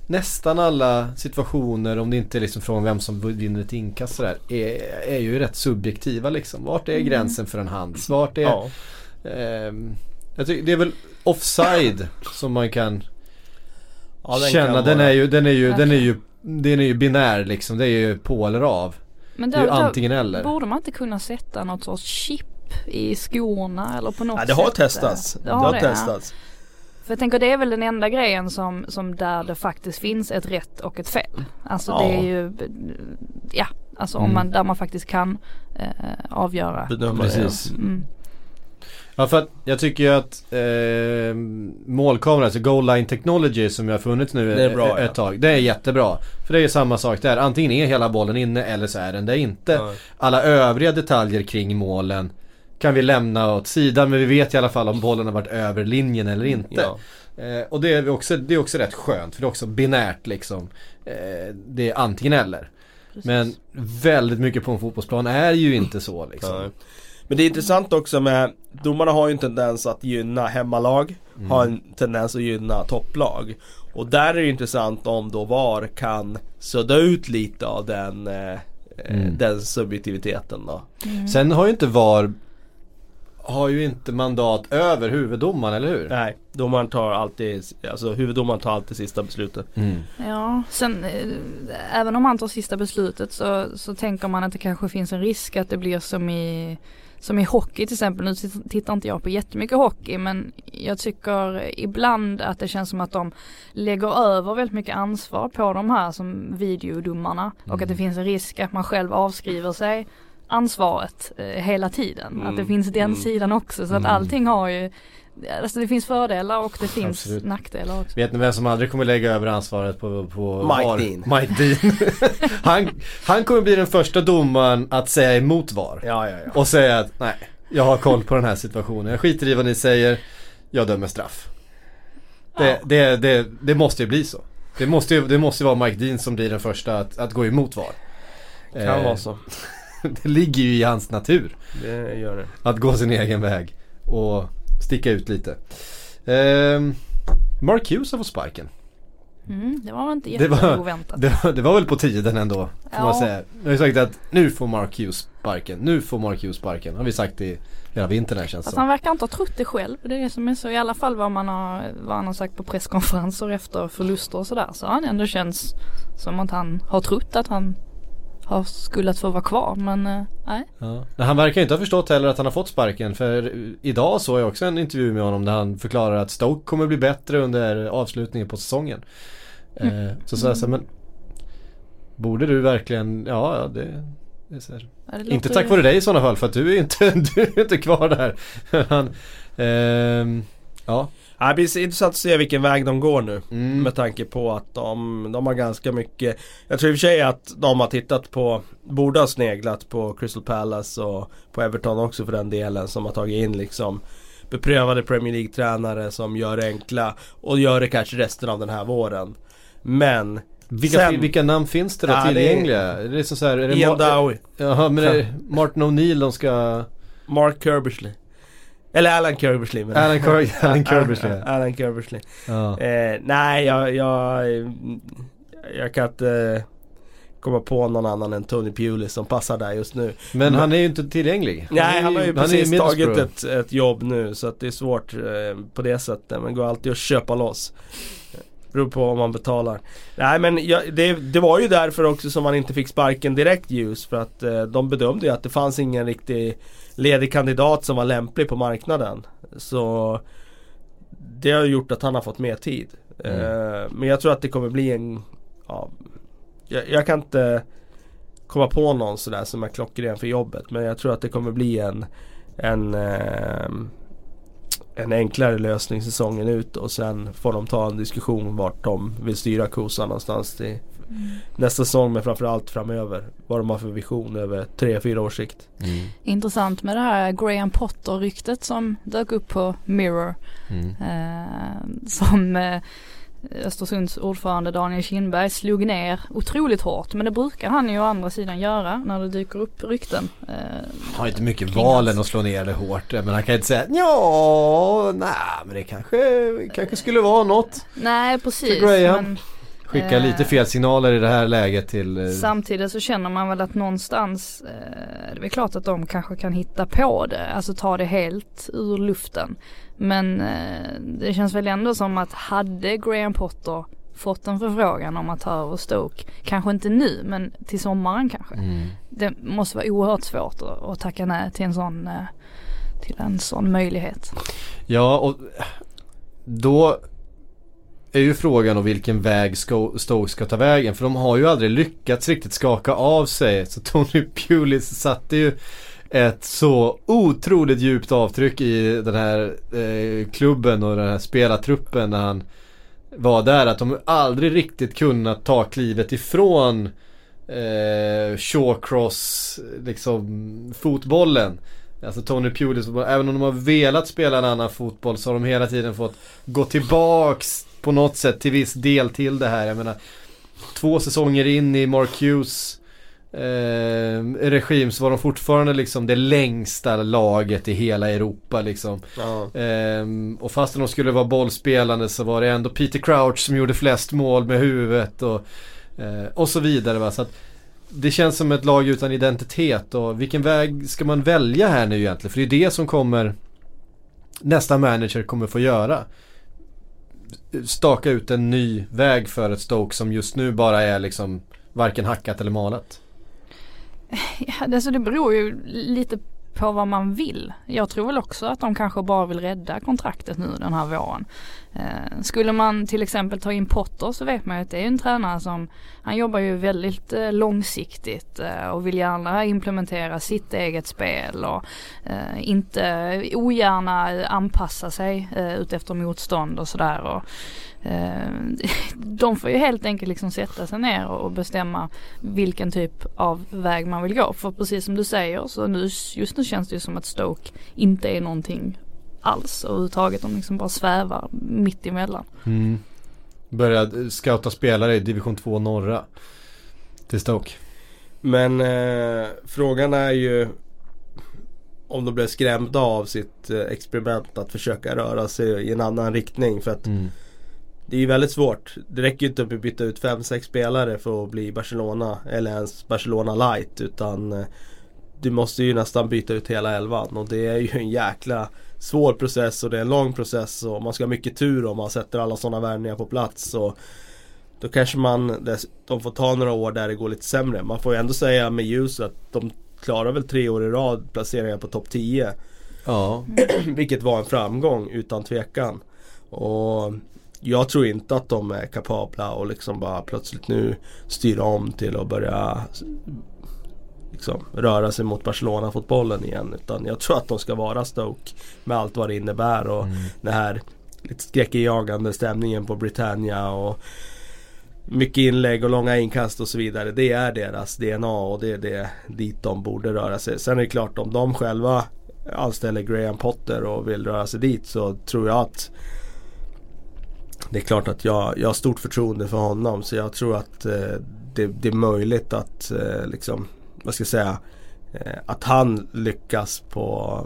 Nästan alla situationer, om det inte är liksom från vem som vinner ett inkast sådär, är, är ju rätt subjektiva liksom. Vart är gränsen för en hands? Vart är... Ja. ehm, jag tycker, det är väl offside *laughs* som man kan Ja, den känna. kan Den är ju, den är ju, den är ju, den är ju binär liksom. Det är ju på eller av. Men Det är ju då, antingen då eller. borde man inte kunna sätta något sorts chip i skorna eller på något Ja, det har sätt. testats. Det Det har har det, ja. testats. För jag tänker det är väl den enda grejen som, som där det faktiskt finns ett rätt och ett fel. Alltså Ja. det är ju, ja, alltså om Mm. man, där man faktiskt kan eh, avgöra. Bedöma Precis. Mm. Ja för att jag tycker ju att eh, målkamera, alltså goal line technology som ju har funnits nu Det är bra, ett, ja. ett tag. Det är jättebra. För det är ju samma sak där. Antingen är hela bollen inne eller så är den det inte. Ja. Alla övriga detaljer kring målen kan vi lämna åt sidan men vi vet i alla fall om bollen har varit över linjen eller inte. Ja. Eh, och det är, också, det är också rätt skönt för det är också binärt liksom. Eh, det är antingen eller. Men väldigt mycket på en fotbollsplan är ju inte så liksom. Men det är intressant också med Domarna har ju en tendens att gynna hemmalag Har en tendens att gynna topplag Och där är det ju intressant om då VAR kan sudda ut lite av den eh, eh, Mm. Den subjektiviteten då Sen har ju inte VAR har ju inte mandat över huvuddomaren, eller hur? Nej, domaren tar alltid Alltså huvuddomaren tar alltid sista beslutet Mm. Ja, sen eh, även om man tar sista beslutet så, så tänker man att det kanske finns en risk att det blir som i som i hockey till exempel, nu tit- tittar inte jag på jättemycket hockey men jag tycker ibland att det känns som att de lägger över väldigt mycket ansvar på de här som videodomarna och att det finns en risk att man själv avskriver sig ansvaret eh, hela tiden. Mm, Att det finns den mm. sidan också så att Mm. allting har ju Alltså det finns fördelar och det finns Absolut. nackdelar också. Vet ni vem som aldrig kommer lägga över ansvaret på, på Mike VAR? Dean. Mike Dean. *laughs* han, han kommer bli den första domaren att säga emot VAR. Ja, ja, ja Och säga att nej, jag har koll på den här situationen. Jag skiter i vad ni säger. Jag dömer straff. Det, det, det, det måste ju bli så. Det måste ju det måste vara Mike Dean som blir den första att, att gå emot VAR. Kan Eh, vara så *laughs* Det ligger ju i hans natur. Det gör det Att gå sin egen väg och sticka ut lite. Ehm, Mark Hughes har fått sparken. Mm, det var inte Det jätteoväntat. Det, var- det var väl på tiden ändå, får Ja. man säga. Jag har ju sagt att nu får Mark Hughes sparken. Nu får Mark Hughes sparken. Har vi sagt i hela vintern här känns det som. han verkar inte ha trott det själv. Det är det som är så i alla fall vad man har, vad han har sagt på presskonferenser efter förluster och sådär. Så har han ändå känns som att han har trott att han har skulle att få vara kvar men eh, nej. Ja. Han verkar inte ha förstått heller att han har fått sparken. För idag såg jag också en intervju med honom där han förklarar att Stoke kommer bli bättre under avslutningen på säsongen. Eh, så sa jag så men Borde du verkligen, ja, det, det så här. Ja, det Inte tack vare dig i sådana fall för att du är inte, *laughs* du är inte kvar där. Han, ehm, ja. Ja, det blir intressant att se vilken väg de går nu. Mm. Med tanke på att de, de har ganska mycket Jag tror i och för sig att de har tittat på Borde ha sneglat på Crystal Palace och på Everton också för den delen som har tagit in liksom Beprövade Premier League-tränare som gör det enkla och gör det kanske resten av den här våren Men Vilka, Sen- vilka namn finns det då Ja, det är- tillgängliga? Är det som så här, är det Ian Dowie, Jaha men är *laughs* Martin O'Neill de ska... Mark Kerbersley Eller Alan Kerbersley menar. Alan, Ker- *laughs* Alan Kerbersley. Alan Kerbersley Ja. Eh, nej, jag, jag, jag kan inte komma på någon annan än Tony Pulis som passar där just nu. Men han är ju inte tillgänglig. Nej, han har ju är precis tagit ett, ett jobb nu så att det är svårt eh, på det sättet. Men går alltid att köpa loss. Beror på om man betalar. Nej men jag, det, det var ju därför också som man inte fick sparken direkt ljus. För att eh, de bedömde ju att det fanns ingen riktig ledig kandidat som var lämplig på marknaden. Så det har gjort att han har fått mer tid. Eh, men jag tror att det kommer bli en ja, jag, jag kan inte komma på någon sådär som är klockren för jobbet. Men jag tror att det kommer bli en en, eh, en enklare lösning säsongen ut och sen får de ta en diskussion vart de vill styra kosan någonstans till nästa säsong men framförallt framöver. Vad de har för vision över tre fyra års sikt. Mm. Intressant med det här Graham Potter-ryktet som dök upp på Mirror. Mm. Eh, som eh, Östersunds ordförande Daniel Kindberg slog ner otroligt hårt. Men det brukar han ju å andra sidan göra när det dyker upp rykten. Eh, Han har inte mycket val än att slå ner det hårt. Men han kan inte säga ja, nej men det kanske, kanske skulle vara något. nej precis. För Graham. Men Skicka Eh. lite fel signaler i det här läget till... eh, samtidigt så känner man väl att någonstans, eh, det är klart att de kanske kan hitta på det. Alltså ta det helt ur luften. Men eh, det känns väl ändå som att hade Graham Potter fått en förfrågan om att ta över Stoke, kanske inte nu men till sommaren kanske. Mm. Det måste vara oerhört svårt att, tacka nej till en sån, eh, till en sån möjlighet. Ja och då är ju frågan om vilken väg Stoke ska ta vägen. För de har ju aldrig lyckats riktigt skaka av sig. Så Tony Pulis satte ju ett så otroligt djupt avtryck i den här eh, klubben och den här spelartruppen när han var där. Att de aldrig riktigt kunnat ta klivet ifrån eh, Shawcross, liksom fotbollen. Alltså Tony Pulis, även om de har velat spela en annan fotboll så har de hela tiden fått gå tillbaks på något sätt till viss del till det här. Jag menar, två säsonger in i Mark Hughes eh, regim så var de fortfarande liksom det längsta laget i hela Europa liksom. Ja. Ehm, och fastän de skulle vara bollspelande så var det ändå Peter Crouch som gjorde flest mål med huvudet och, eh, och så vidare. Va? Så att det känns som ett lag utan identitet och vilken väg ska man välja här nu egentligen? För det är det som kommer nästa manager kommer få göra. Staka ut en ny väg för ett Stoke som just nu bara är liksom varken hackat eller malet. Ja, alltså det beror ju lite på vad man vill. Jag tror väl också att de kanske bara vill rädda kontraktet nu den här våren. Eh, skulle man till exempel ta in Potter så vet man ju att det är en tränare som han jobbar ju väldigt eh, långsiktigt eh, och vill gärna implementera sitt eget spel och eh, inte ogärna anpassa sig eh, utefter motstånd och sådär. Eh, *laughs* de får ju helt enkelt liksom sätta sig ner och bestämma vilken typ av väg man vill gå. För precis som du säger så nu, just nu känns det ju som att Stoke inte är någonting alls överhuvudtaget. De liksom bara svävar mitt emellan. Mm. Började scouta spelare i division 2 norra. Till Stoke. Men eh, frågan är ju om de blev skrämda av sitt eh, experiment att försöka röra sig i en annan riktning. För att Mm. Det är ju väldigt svårt. Det räcker ju inte att byta ut 5-6 spelare för att bli Barcelona eller ens Barcelona light. Utan eh, du måste ju nästan byta ut hela elvan och det är ju en jäkla svår process och det är en lång process och man ska ha mycket tur om man sätter alla sådana värvningar på plats. Och då kanske man de får ta några år där det går lite sämre. Man får ju ändå säga med ljus att de klarar väl tre år i rad placeringar på topp 10. Ja. *clears throat* Vilket var en framgång utan tvekan. Och jag tror inte att de är kapabla och liksom bara plötsligt nu styra om till att börja liksom, röra sig mot Barcelona-fotbollen igen. Utan jag tror att de ska vara Stoke med allt vad det innebär och mm. den här lite skräckinjagande stämningen på Britannia och mycket inlägg och långa inkast och så vidare. Det är deras DNA och det är det dit de borde röra sig. Sen är det klart om de själva anställer Graham Potter och vill röra sig dit så tror jag att det är klart att jag, jag har stort förtroende för honom så jag tror att eh, det, det, är möjligt att eh, liksom, vad ska jag säga, eh, att han lyckas på,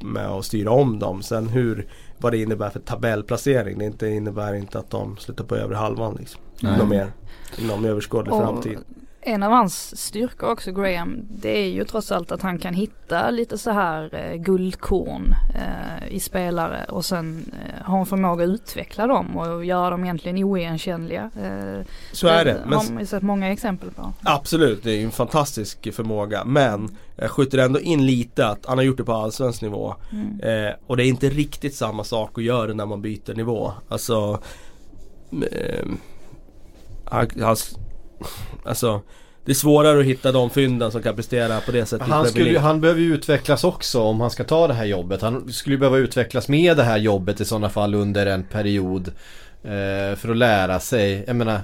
med att styra om dem. Sen hur, vad det innebär för tabellplacering. Det inte, innebär inte att de slutar på övre halvan liksom. Något mer inom överskådlig framtid en av hans styrkor också Graham det är ju trots allt att han kan hitta lite så här eh, guldkorn eh, i spelare och sen eh, ha en förmåga att utveckla dem och göra dem egentligen oigenkännliga. Eh, så är det. Men, har man sett många exempel på. Absolut, det är en fantastisk förmåga men jag skjuter ändå in lite att han har gjort det på allsvensk nivå. Mm. Eh, och det är inte riktigt samma sak att göra när man byter nivå. Alltså eh, hans Alltså det är svårare att hitta de fynden som kan prestera på det sättet. Han, skulle, han behöver ju utvecklas också om han ska ta det här jobbet. Han skulle behöva utvecklas med det här jobbet i sådana fall under en period. Eh, för att lära sig. Jag menar.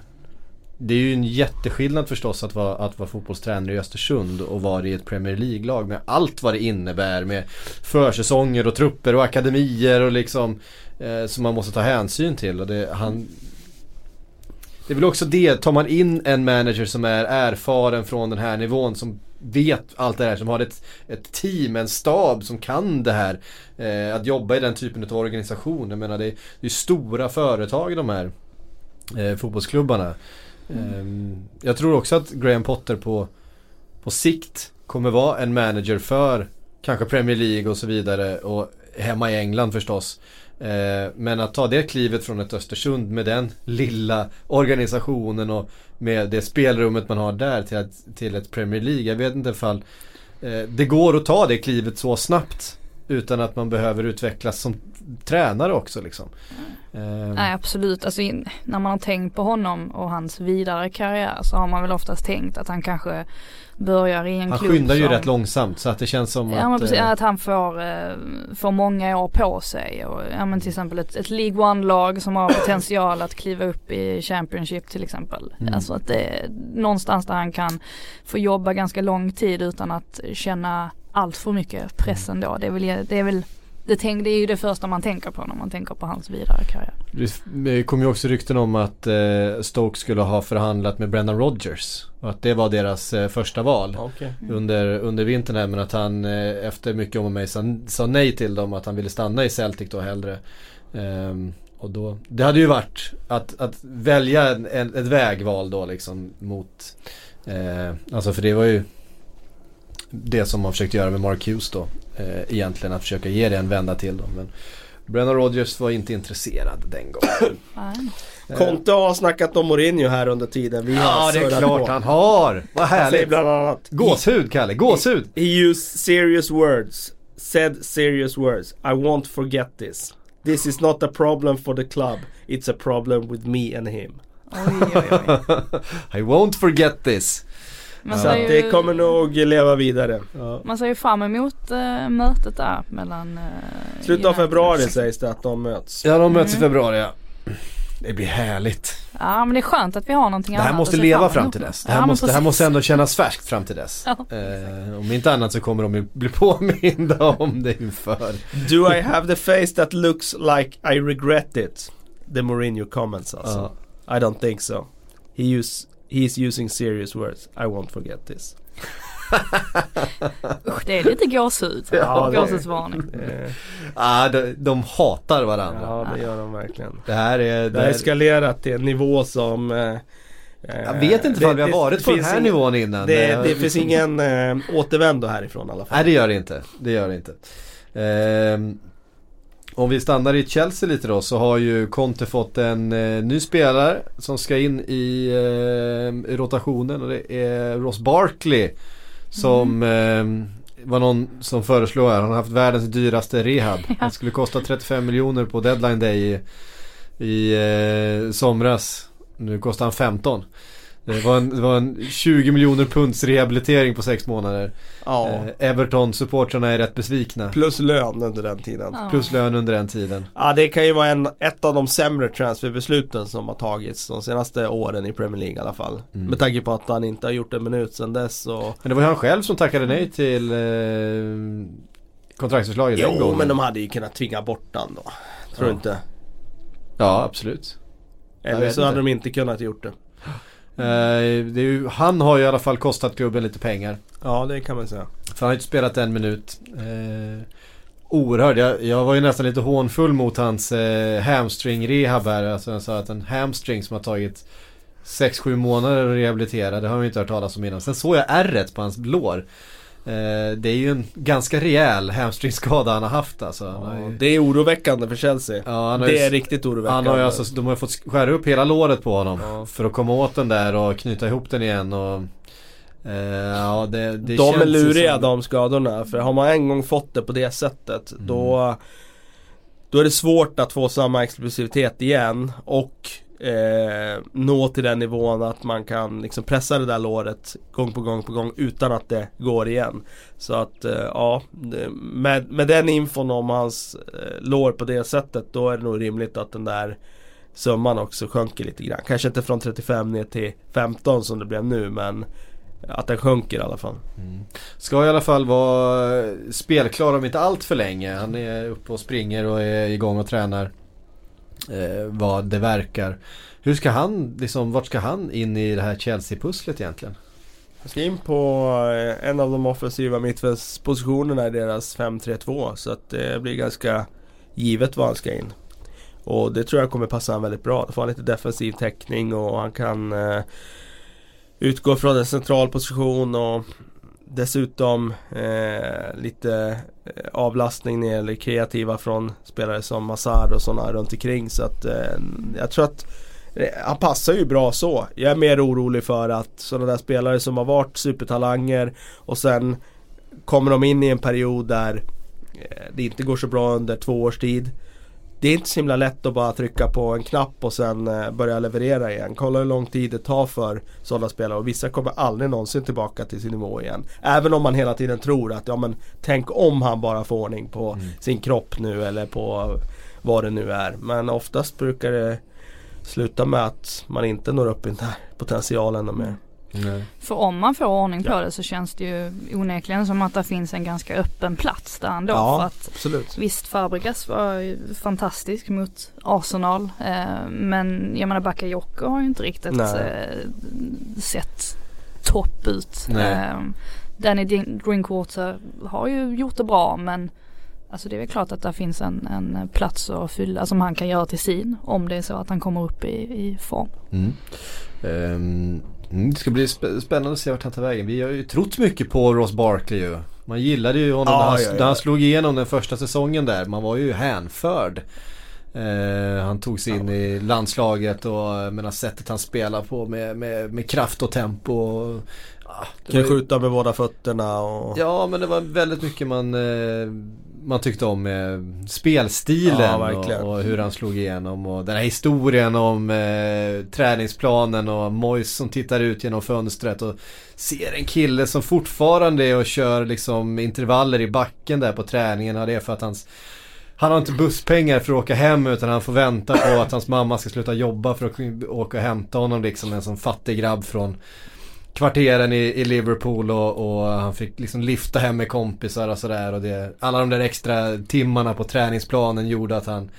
Det är ju en jätteskillnad förstås att vara, att vara fotbollstränare i Östersund och vara i ett Premier League-lag med allt vad det innebär med försäsonger och trupper och akademier och liksom eh, som man måste ta hänsyn till. Och det, han, det är väl också det, tar man in en manager som är erfaren från den här nivån som vet allt det här, som har ett, ett team, en stab som kan det här. Eh, att jobba i den typen av organisation. Jag menar det är, det är stora företag i de här eh, fotbollsklubbarna. Mm. Eh, jag tror också att Graham Potter på, på sikt kommer vara en manager för kanske Premier League och så vidare och hemma i England förstås. Eh, men att ta det klivet från ett Östersund med den lilla organisationen och med det spelrummet man har där till ett, till ett Premier League. Jag vet inte ifall eh, det går att ta det klivet så snabbt utan att man behöver utvecklas som tränare också liksom. Eh, Nej absolut, alltså när man har tänkt på honom och hans vidare karriär så har man väl oftast tänkt att han kanske börjar i en han klubb Han skyndar ju som, rätt långsamt så att det känns som ja, att men precis, äh, att han får, äh, får många år på sig och ja men till exempel ett, ett League One-lag som har potential att kliva upp i Championship till exempel. Mm. Alltså att det är någonstans där han kan få jobba ganska lång tid utan att känna allt för mycket press ändå. Det är väl, det är väl det, tänk, det är ju det första man tänker på när man tänker på hans vidare karriär. Det kom ju också rykten om att eh, Stoke skulle ha förhandlat med Brendan Rodgers. Och att det var deras eh, första val okay. mm. under, under vintern här. Men att han eh, efter mycket om och mig sa, sa, nej till dem. Att han ville stanna i Celtic då hellre. Um, och då, det hade ju varit att, att välja en, en, ett vägval då liksom mot eh, Alltså för det var ju det som man försökte göra med Mark Hughes då. Eh, egentligen att försöka ge det en vända till då. Men Brennan Rodgers var inte intresserad den gången. Conte har snackat om Mourinho här under tiden. Vi ja det är klart på. han har. Vad härligt. Han bland annat. Gåshud Kalle, gåshud. He, he used serious words. Said serious words. I won't forget this. This is not a problem for the club. It's a problem with me and him. Oj, oj, oj. *laughs* I won't forget this. Man så ju, det kommer nog leva vidare. Ja. Man ser ju fram emot äh, mötet där mellan äh, Slutet av februari sägs det att de möts. Ja de möts mm. i februari ja. Det blir härligt. Ja men det är skönt att vi har någonting annat Det här måste leva fram till dess. Det här, ja, måste, det här måste ändå kännas färskt fram till dess. Ja. Eh, om inte annat så kommer de bli *laughs* påminda om det inför. Do I have the face that looks like I regret it? The Mourinho comments alltså. Ja. I don't think so. He use, He's using serious words. I won't forget this. *laughs* Usch, det är lite gåshud. Ja, Gåshudsvarning. *laughs* Ja, de, de hatar varandra. Ja, det gör de verkligen. Det här är... Det, det har eskalerat till en nivå som eh, jag vet inte om vi har varit på den här ingen, nivån innan. Det, det finns ingen äh, återvändo härifrån i alla fall. Nej det gör det inte. Det gör det inte. Ehm, om vi stannar i Chelsea lite då så har ju Conte fått en eh, ny spelare som ska in i, eh, i rotationen och det är Ross Barkley. Som mm. eh, var någon som föreslår här. Han har haft världens dyraste rehab. *laughs* ja. Det skulle kosta 35 miljoner på deadline day i, i eh, somras. Nu kostar han 15. Det var en, det var en 20 miljoner punds rehabilitering på sex månader. Ja. Eh, Everton-supportrarna är rätt besvikna. Plus lön under den tiden. Ja. Plus lön under den tiden. Ja det kan ju vara en, ett av de sämre transferbesluten som har tagits de senaste åren i Premier League i alla fall. Mm. Med tanke på att han inte har gjort en minut sedan dess och Men det var ju han själv som tackade nej till eh, kontraktsförslaget den Jo gången. men de hade ju kunnat tvinga bort han då. Tror du Ja. inte? Ja, absolut. Eller så hade inte. de inte kunnat gjort det. Eh, ju, han har ju i alla fall kostat klubben lite pengar. Ja det kan man säga. För han har inte spelat en minut. Eh, oerhörd. Jag, jag var ju nästan lite hånfull mot hans eh, hamstring-rehab här. Alltså jag sa att en hamstring som har tagit 6-7 månader att rehabilitera. Det har jag inte hört talas om innan. Sen såg jag ärret på hans lår. Eh, det är ju en ganska rejäl hamstringskada han har haft alltså. Har ju, det är oroväckande för Chelsea. ja, det ju, är riktigt oroväckande. han har ju alltså, de har fått skära upp hela låret på honom. Ja. För att komma åt den där och knyta ihop den igen och eh, ja, det, det de är luriga som- de skadorna. För har man en gång fått det på det sättet Mm. då Då är det svårt att få samma explosivitet igen och eh, nå till den nivån att man kan liksom pressa det där låret gång på gång på gång utan att det går igen. Så att eh, ja, med, med den infon om hans eh, lår på det sättet då är det nog rimligt att den där summan också sjunker lite grann. Kanske inte från 35 ner till 15 som det blev nu men att den sjunker i alla fall. Mm. Ska i alla fall vara eh, spelklar om inte allt för länge. Han är uppe och springer och är igång och tränar. Eh, vad det verkar. Hur ska han, liksom, vart ska han in i det här Chelsea-pusslet egentligen? Han ska in på eh, en av de offensiva mittfältspositionerna i deras 5-3-2 så att det blir ganska givet var han ska in. Och det tror jag kommer passa han väldigt bra. Då får han lite defensiv täckning och han kan eh, utgå från en central position och dessutom eh, lite eh, avlastning när det gäller kreativa från spelare som Massard och sådana runt omkring så att eh, jag tror att eh, han passar ju bra så. Jag är mer orolig för att sådana där spelare som har varit supertalanger och sen kommer de in i en period där eh, det inte går så bra under två års tid. Det är inte så himla lätt att bara trycka på en knapp och sen eh, börja leverera igen. Kolla hur lång tid det tar för sådana spelare och vissa kommer aldrig någonsin tillbaka till sin nivå igen. Även om man hela tiden tror att ja men tänk om han bara får ordning på Mm. sin kropp nu eller på vad det nu är. Men oftast brukar det sluta med att man inte når upp i den här potentialen mer. För om man får ordning på det så känns det ju onekligen som att det finns en ganska öppen plats där ändå. Ja. För att Absolut. Visst Fabregas var ju fantastisk mot Arsenal. Eh, men jag menar Bakayoko har ju inte riktigt Nej. eh, sett topp ut. Nej. Eh, Danny Drinkwater har ju gjort det bra men Alltså det är väl klart att det finns en, en plats att fylla som han kan göra till sin om det är så att han kommer upp i, i form. Mm. Ehm, mm, det ska bli spä- spännande att se vart han tar vägen. Vi har ju trott mycket på Ross Barkley ju. Man gillade ju honom Ja, när, han, ja, ja. när han slog igenom den första säsongen där. Man var ju hänförd. Eh, han tog sig in i landslaget och eh, menar sättet han spelar på med, med, med kraft och tempo. Och, ah, Kan ju- skjuta med båda fötterna och Ja men det var väldigt mycket man, eh, man tyckte om med spelstilen Ja, och, och hur han slog igenom och den här historien om eh, träningsplanen och Mois som tittar ut genom fönstret och ser en kille som fortfarande är och kör liksom intervaller i backen där på träningen. Och det är för att hans han har inte busspengar för att åka hem utan han får vänta på att hans mamma ska sluta jobba för att åka och hämta honom liksom en sån fattig grabb från kvarteren i, i Liverpool och, och han fick liksom lyfta hem med kompisar och sådär och det, alla de där extra timmarna på träningsplanen gjorde att han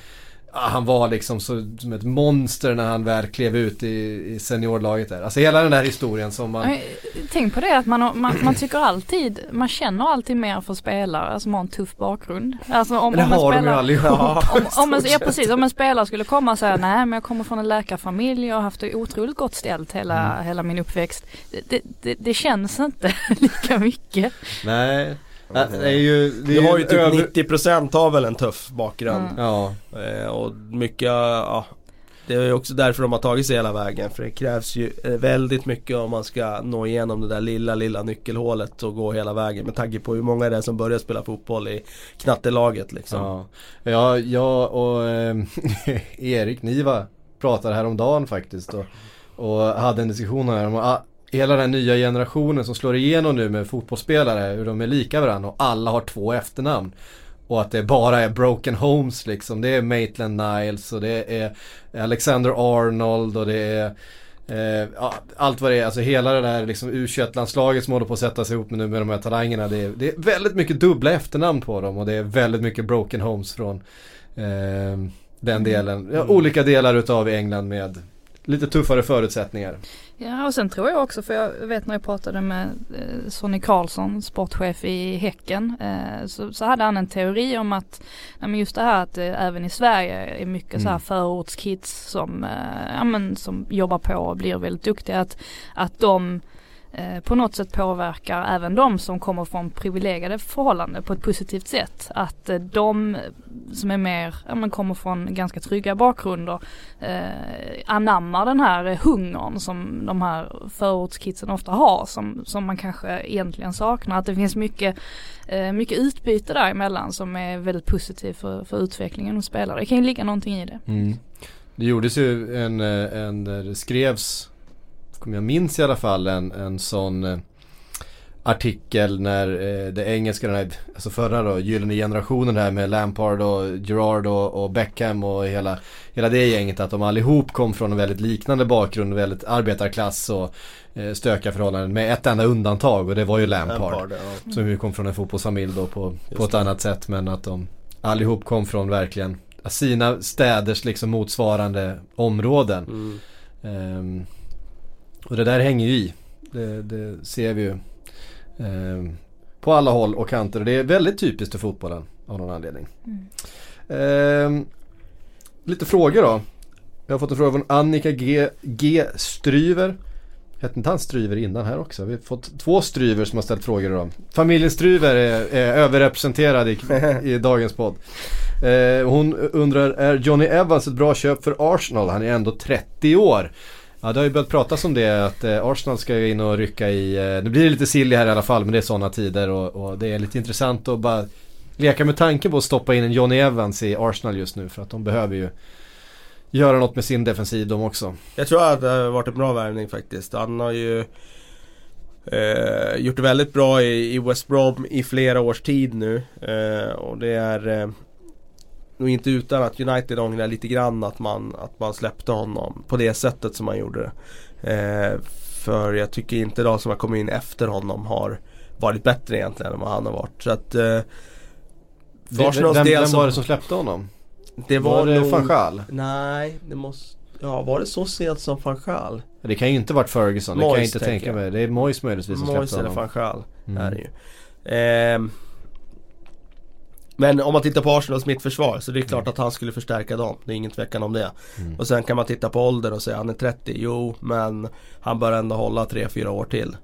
han var liksom så, som ett monster när han väl klev ut i, i seniorlaget där. Alltså hela den där historien som man... Tänk på det att man, man, man tycker alltid, man känner alltid mer för spelare som har en tuff bakgrund. Alltså om, det om har de ju spelare, allihopa. om, om en, ja precis, om en spelare skulle komma och säga nej men jag kommer från en läkarfamilj och har haft det otroligt gott ställt hela, Mm. hela min uppväxt. Det, det, det känns inte *laughs* lika mycket. Nej. Nej, Det är ju... Det Vi är har ju typ 90% har väl en tuff bakgrund. Mm. Ja. Eh, och mycket, ja Det är också därför de har tagit sig hela vägen. För det krävs ju eh, väldigt mycket om man ska nå igenom det där lilla, lilla nyckelhålet och gå hela vägen. Med tanke på hur många det är som börjar spela fotboll i knattelaget liksom. Ja, ja jag och eh, *laughs* Erik Niva pratade häromdagen faktiskt. Och, och hade en diskussion här om hela den nya generationen som slår igenom nu med fotbollsspelare. Hur de är lika varandra och alla har två efternamn. Och att det bara är Broken Homes liksom. Det är Maitland Niles och det är Alexander Arnold och det är eh, allt vad det är. Alltså hela det där liksom U21-landslaget som håller på att sätta sig ihop med nu med de här talangerna. Det är, det är väldigt mycket dubbla efternamn på dem och det är väldigt mycket Broken Homes från eh, den delen. Ja, olika delar utav England med lite tuffare förutsättningar. Ja och sen tror jag också, för jag vet när jag pratade med eh, Sonny Karlsson, sportchef i Häcken, eh, så, så hade han en teori om att, men just det här att det även i Sverige är mycket mm. så här mm. förortskids som, eh, ja, men, som jobbar på och blir väldigt duktiga. Att, att de Eh, på något sätt påverkar även de som kommer från privilegierade förhållanden på ett positivt sätt. Att eh, de som är mer, ja men kommer från ganska trygga bakgrunder eh, anammar den här hungern som de här förortskidsen ofta har som, som man kanske egentligen saknar. Att det finns mycket, eh, mycket utbyte däremellan som är väldigt positivt för, för utvecklingen hos spelare. Det kan ju ligga någonting i det. Mm. Det gjordes ju en, eh, en, det skrevs jag minns i alla fall en, en sån eh, artikel när eh, det engelska, den här, alltså förra då, gyllene generationen här med Lampard och Gerard och, och, Beckham och hela, hela det gänget. Att de allihop kom från en väldigt liknande bakgrund, väldigt arbetarklass och eh, stökiga förhållanden. Med ett enda undantag och det var ju Lampard. Lampard ja. Som ju kom från en fotbollsfamilj då på, på ett annat sätt. Men att de allihop kom från verkligen sina städers liksom motsvarande områden. Mm. Um, och det där hänger ju i. Det, det ser vi ju eh, på alla håll och kanter. Det är väldigt typiskt för fotbollen av någon anledning. Mm. Eh, lite frågor då. Jag har fått en fråga från Annika G, G Stryver. Hette inte han Stryver innan här också? Vi har fått två Stryver som har ställt frågor idag. Familjen Stryver är, är överrepresenterad i, i *laughs* dagens podd. Eh, hon undrar, är Johnny Evans ett bra köp för Arsenal? Han är ändå 30 år. Ja det har ju börjat pratas om det att eh, Arsenal ska ju in och rycka i, eh, nu blir det lite silly här i alla fall men det är sådana tider och, och, det är lite intressant att bara leka med tanken på att stoppa in en Johnny Evans i Arsenal just nu för att de behöver ju göra något med sin defensiv de också. Jag tror att det har varit en bra värvning faktiskt. Han har ju eh, gjort det väldigt bra i, i West Brom i flera års tid nu. Eh, och det är eh, nog inte utan att United ångrar lite grann att man, att man släppte honom på det sättet som man gjorde. Eh, för jag tycker inte de som har kommit in efter honom har varit bättre egentligen än vad han har varit. Så att, eh, vem, vem, vem var det som släppte honom? Det var, var det nog, Fanchal? Nej, det måste Ja, var det så sent som Fanchal? Det kan ju inte varit Ferguson, Mois, det kan jag inte tänka mig. Det är Mois möjligtvis som släppte honom. Mois eller Fanchal mm. är det ju. Eh, men om man tittar på Arsenals mittförsvar så det är klart mm. att han skulle förstärka dem. Det är ingen tvekan om det. Mm. Och sen kan man titta på ålder och säga han är 30. Jo, men han bör ändå hålla 3-4 år till.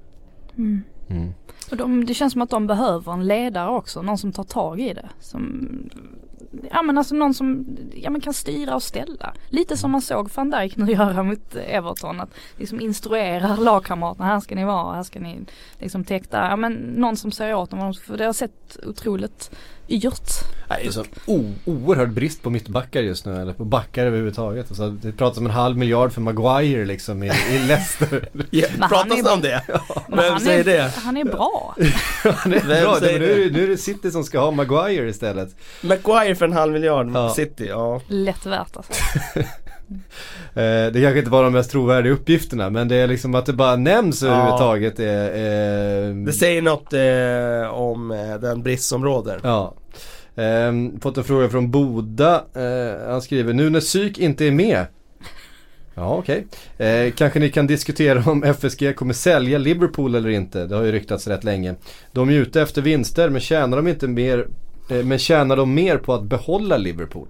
Mm. Mm. Och de, det känns som att de behöver en ledare också, någon som tar tag i det. Som, ja men alltså någon som ja, men kan styra och ställa. Lite som man såg van Dijk nu göra mot Everton. Att liksom instruera lagkamraterna, här ska ni vara, här ska ni liksom täcka. Ja men någon som säger åt dem, för det har sett otroligt yrt. Det är så oerhörd brist på mittbackar just nu, eller på backar överhuvudtaget. Alltså, det pratas om en halv miljard för Maguire liksom i, i Leicester. *laughs* ja, pratas det om det? *laughs* Ja. Vem säger det? Han är bra. *laughs* han är Vem bra, nu, är, nu är det City som ska ha Maguire istället. Maguire för en halv miljard, ja. City, ja. Lätt värt alltså. *laughs* Eh, det kanske inte var de mest trovärdiga uppgifterna men det är liksom att det bara nämns ja. överhuvudtaget. Är, är... Det säger något eh, om eh, den brist som råder. Ja. Eh, fått en fråga från Boda. Eh, han skriver nu när psyk inte är med Ja okej. Okay. Eh, kanske ni kan diskutera om FSG kommer sälja Liverpool eller inte. Det har ju ryktats rätt länge. De är ute efter vinster men tjänar de inte mer Eh, men tjänar de mer på att behålla Liverpool?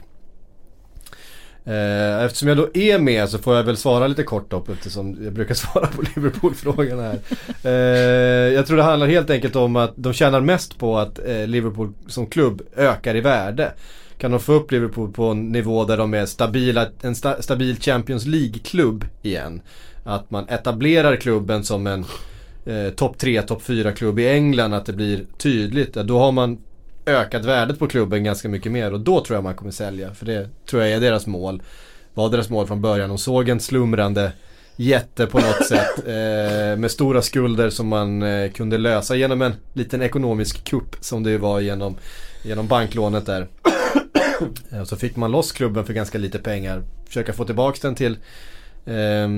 Eh, eftersom jag då är med så får jag väl svara lite kort då. eftersom jag brukar *laughs* svara på Liverpool-frågan här. Eh, jag tror det handlar helt enkelt om att de tjänar mest på att Liverpool som klubb ökar i värde. kan de få upp Liverpool på en nivå där de är stabila, en sta, stabil Champions League-klubb igen. Att man etablerar klubben som en eh, topp 3, topp 4 klubb i England, att det blir tydligt. Då har man ökat värdet på klubben ganska mycket mer och då tror jag man kommer sälja. För det tror jag är deras mål. Var deras mål från början. De såg en slumrande jätte på något *laughs* sätt. Eh, med stora skulder som man eh, kunde lösa genom en liten ekonomisk kupp som det var genom, genom banklånet där. Eh, så fick man loss klubben för ganska lite pengar. Försöka få tillbaka den till eh,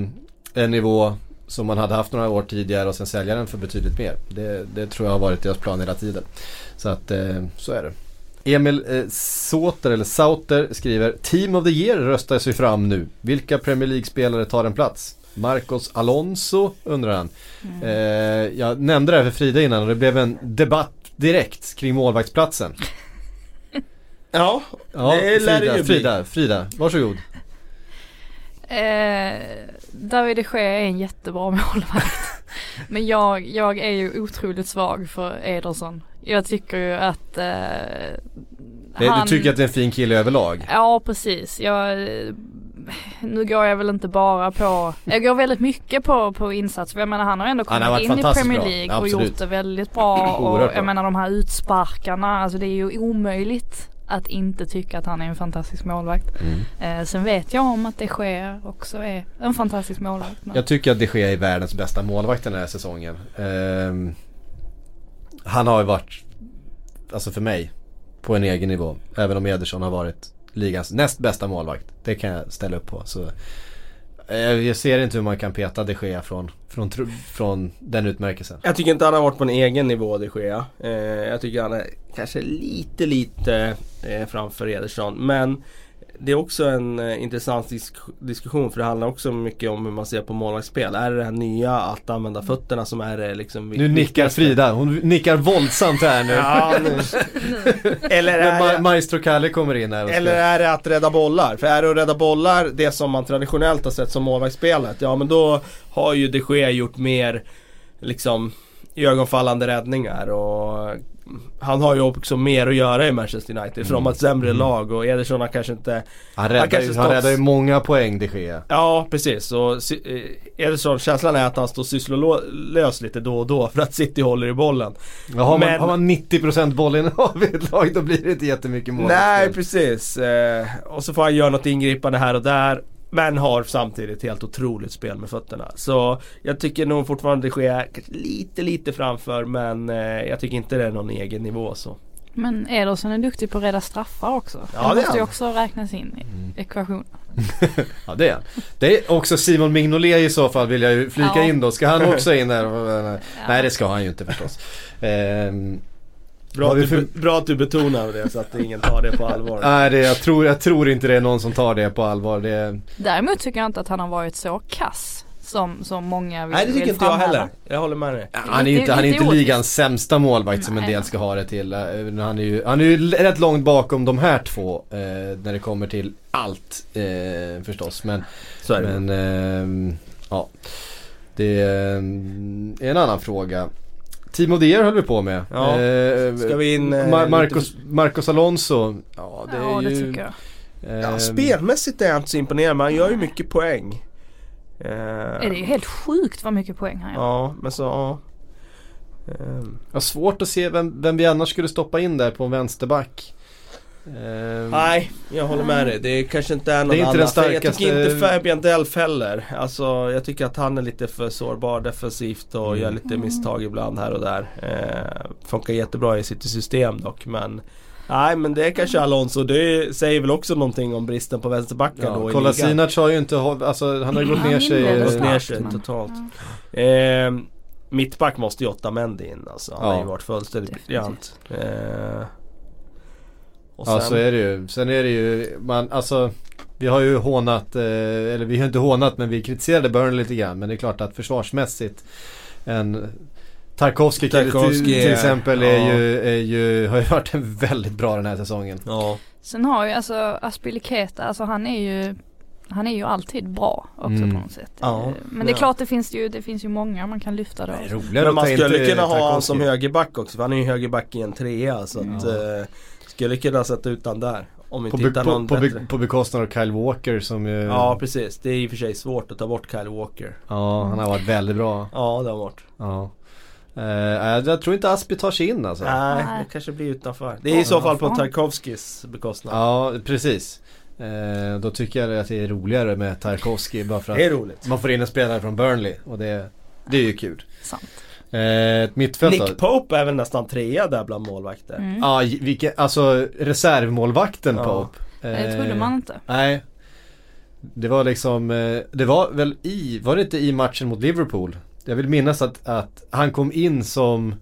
en nivå som man hade haft några år tidigare och sen sälja den för betydligt mer. Det, det tror jag har varit deras plan hela tiden. Så att eh, så är det. Emil eh, Sauter, eller Sauter skriver Team of the Year röstar sig fram nu. Vilka Premier League-spelare tar en plats? Marcos Alonso undrar han. Mm. Eh, jag nämnde det här för Frida innan och det blev en debatt direkt kring målvaktsplatsen. *laughs* ja, ja, det lär Frida, det ju bli. Frida, Frida, varsågod. Eh, David de Gea är en jättebra *laughs* målvakt. Men jag, jag är ju otroligt svag för Ederson. Jag tycker ju att eh, han... Du tycker att det är en fin kille överlag? Ja precis. Jag, nu går jag väl inte bara på, jag går väldigt mycket på, på insats. För jag menar han har ändå kommit in i Premier League och gjort det väldigt bra. och jag menar de här utsparkarna, alltså det är ju omöjligt att inte tycka att han är en fantastisk målvakt. Mm. Eh, sen vet jag om att det sker också är en fantastisk målvakt. Men... Jag tycker att det sker är världens bästa målvakt den här säsongen. Eh, han har ju varit, alltså för mig, på en egen nivå. Även om Ederson har varit ligans näst bästa målvakt. Det kan jag ställa upp på. Så, Eh, jag ser inte hur man kan peta de Gea från, från, från den utmärkelsen. Jag tycker inte han har varit på en egen nivå de Gea. Eh, jag tycker han är kanske lite lite eh, framför Ederson. Men det är också en eh, intressant disk diskussion för det handlar också mycket om hur man ser på målvaktsspel. Är det det här nya att använda fötterna som är det liksom Nu nickar Frida, hon nickar våldsamt här nu. ja, *laughs* nu. eller är det, Maestro Kalle kommer in här Eller är det att rädda bollar? För är det att rädda bollar det som man traditionellt har sett som målvaktsspelet, ja men då har ju de Gea gjort mer liksom ögonfallande räddningar och han har ju också mer att göra i Manchester United för de har ett sämre mm. lag och Ederson har kanske inte Han räddar, han kanske stått... han räddar ju många poäng de Gea. Ja precis. Och eh, Ederson, känslan är att han står sysslolös lite då och då för att City håller i bollen. Ja, har, Men... man, har man 90% bollinnehav i ett lag då blir det inte jättemycket mål. Nej precis. Eh, Och så får han göra något ingripande här och där men har samtidigt helt otroligt spel med fötterna. Så jag tycker nog fortfarande det sker lite, lite framför men eh, jag tycker inte det är någon egen nivå så. Men Ederson är duktig på att rädda straffar också. Ja, det, det måste ju också räknas in i mm. ekvationen. *laughs* ja det är han. Det är också Simon Mignolet i så fall vill jag ju flika ja. in då. Ska han *laughs* också in där? Ja. Nej det ska han ju inte förstås. Ehm, Bra att, du, bra att du betonar det så att ingen tar det på allvar. Nej, det, jag, tror, jag tror inte det är någon som tar det på allvar. Det... Däremot tycker jag inte att han har varit så kass. Som, som många vill Nej det tycker inte jag heller. Jag håller med dig. Han är ju inte, han är inte ligans sämsta målvakt som en del ska ha det till. Eh, han är ju, han är ju rätt långt bakom de här två. Eh, när det kommer till allt eh, förstås. Men, så är det. men eh, ja. Det är en annan fråga. Timo Dier höll vi på med. Ja. Eh, Ska vi in... Eh, Mar Marcos, Marcos Alonso. Ja det, ja, det tycker jag. Eh, ja, spelmässigt är jag inte så imponerad men han gör ju mycket poäng. Eh, det är ju helt sjukt vad mycket poäng han gör. Ja men så ja. Eh. Jag svårt att se vem, vem vi annars skulle stoppa in där på en vänsterback. Uh, Nej, jag håller med dig. Det kanske inte är någon det är inte annan. Starkaste... Jag tycker inte Fabian Delf heller. Alltså, jag tycker att han är lite för sårbar defensivt och mm. gör lite misstag ibland här och där. Uh, funkar jättebra i sitt system dock men Nej men det är kanske Alonso. Det säger väl också någonting om bristen på vänsterbackar ja, då Kolasinac har ju inte, alltså han har ju gått ner sig. Gått ner sig totalt. Eh, mittback måste ju Otamendi in alltså. Han ja. har ju varit fullständigt briljant. Eh, sen... Ja så är det ju. Sen är det ju, man, alltså vi har ju hånat, eh, eller vi har inte hånat men vi kritiserade Burnley lite grann. Men det är klart att försvarsmässigt en Tarkovsky, Tarkovsky till, till exempel är, ja. ju, är ju, har ju varit väldigt bra den här säsongen. Ja. Sen har ju alltså Aspiliketa, alltså han är ju han är ju alltid bra också mm. på något sätt. Ja, men det är ja. klart det finns ju, det finns ju många man kan lyfta då. Men man skulle kunna ha honom som högerback också för han är ju högerback i en trea så att uh, skulle kunna sätta ut han där. Om vi På, hittar på, någon på, bättre. på bekostnad av Kyle Walker som ju... Ja precis, det är i och för sig svårt att ta bort Kyle Walker. Ja, han har varit väldigt bra. Ja det har varit. Ja. Eh, jag tror inte Aspi tar sig in alltså. Nej, det kanske blir utanför. Det är i så fall på. Tarkovskis bekostnad. Ja, precis. Eh, då tycker jag att det är roligare med Tarkovsky bara för Det är att roligt. man får in en spelare från Burnley och det, det är ju kul. Sant. Eh, ett mittfält då? Nick Pope är väl nästan trea där bland målvakter. Mm. Ja, j- vilken, alltså reservmålvakten Ja. Pope. Det trodde man inte. Nej. Det var liksom, eh, det var väl i, var det inte i matchen mot Liverpool? Jag vill minnas att, att han kom in som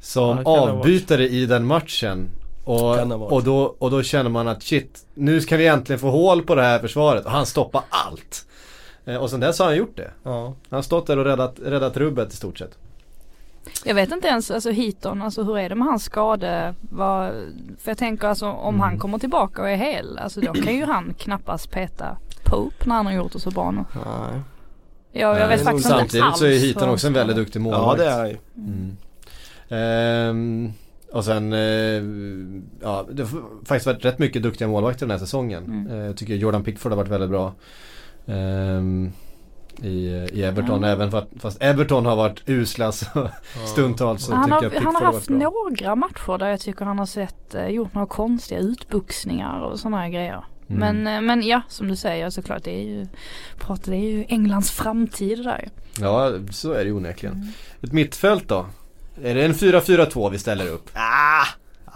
Som Ja, kan avbytare i den matchen. Och, Kan och, då, och då känner man att shit, nu ska vi äntligen få hål på det här försvaret. Och han stoppar allt. Eh, Och sen dess har han gjort det. Ja. Han har stått där och räddat, räddat rubbet i stort sett. Jag vet inte ens, alltså Heaton, alltså hur är det med hans skade? Vad, för jag tänker alltså om Mm. han kommer tillbaka och är hel, alltså då kan ju han knappast peta Pope när han har gjort det så bra nu. Nej. Jag, jag vet faktiskt inte Samtidigt alls så är Heaton också en väldigt duktig Ja målvakt. det är han ju. Mm. Ehm, och sen, eh, ja det har faktiskt varit rätt mycket duktiga målvakter den här säsongen. Mm. Eh, jag tycker Jordan Pickford har varit väldigt bra. Ehm, i, I Everton, Ja. även fast, fast Everton har varit usla så, stundtals så han, tycker har, jag han har haft några matcher där jag tycker han har sett, eh, gjort några konstiga utbuxningar och sådana här grejer. Mm. Men, eh, men ja, som du säger såklart det är ju, pratar, det är ju Englands framtid där. Ja, så är det ju onekligen. Mm. Ett mittfält då? Är det en 4-4-2 vi ställer upp? Ah!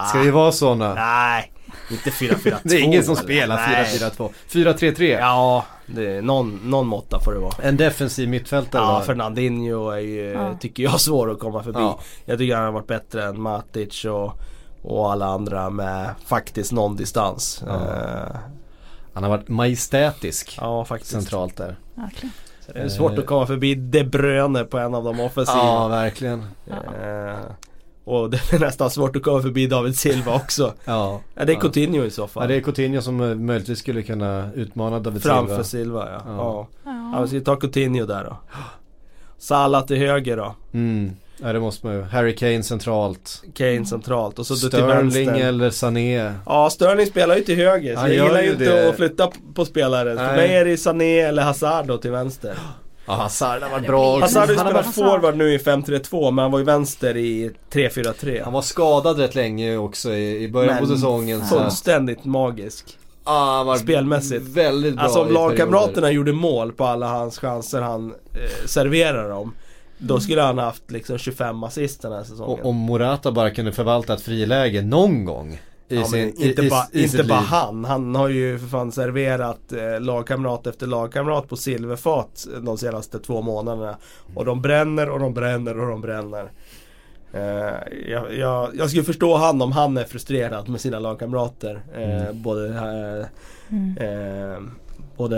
Ska vi vara sådana? Nej, inte 4-4-2 *laughs* Det är ingen som spelar Nej. 4-4-2. 4-3-3. Ja, det är någon, någon måtta får det vara. En defensiv mittfältare Ja, då? Fernandinho är ju, Ja. tycker jag, *laughs* svår att komma förbi. Ja. Jag tycker han har varit bättre än Matic och, och alla andra med faktiskt någon distans. Ja. Eh, Han har varit majestätisk ja faktiskt. centralt där. Verkligen. Det är svårt att komma förbi De Bruyne på en av de offensiva. Ja, verkligen. Eh, och det är nästan svårt att komma förbi David Silva också. *laughs* Ja. Ja, det är ja. Coutinho i så Ja, fall. det är Coutinho som eh, möjligtvis skulle kunna utmana David Framför Silva. Silva, ja. Ja. ja. Ja. Ja, vi ska ta Coutinho där då. Salah till höger då. Mm. Ja, det måste man ju. Harry Kane centralt. Kane centralt och så du till Sterling vänster. eller Sané. Ja, Sterling spelar ju till höger så Han jag gillar ju inte det. att flytta på spelare. För mig är det Sané eller Hazard då till vänster. Ja, Hazard har varit bra också. Hazard har ju spelat forward nu i 5-3-2 men han var ju vänster i 3-4-3. Han var skadad rätt länge också i, i början på Men säsongen. Så. Fullständigt magisk. Han var Spelmässigt. väldigt bra Alltså om lagkamraterna gjorde mål på alla hans chanser han eh, serverar dem. Då skulle han haft liksom 25 assist den här säsongen. Och om Morata bara kunde förvalta ett friläge någon gång. Ja, sin, inte i, bara, i, inte bara liv. han. Han har ju för fan serverat eh, lagkamrat efter lagkamrat på silverfat de senaste två månaderna. Och de bränner och de bränner och de bränner. Eh, jag, jag, jag skulle förstå han om han är frustrerad med sina lagkamrater. Eh, Mm. Både, eh, Mm. eh, både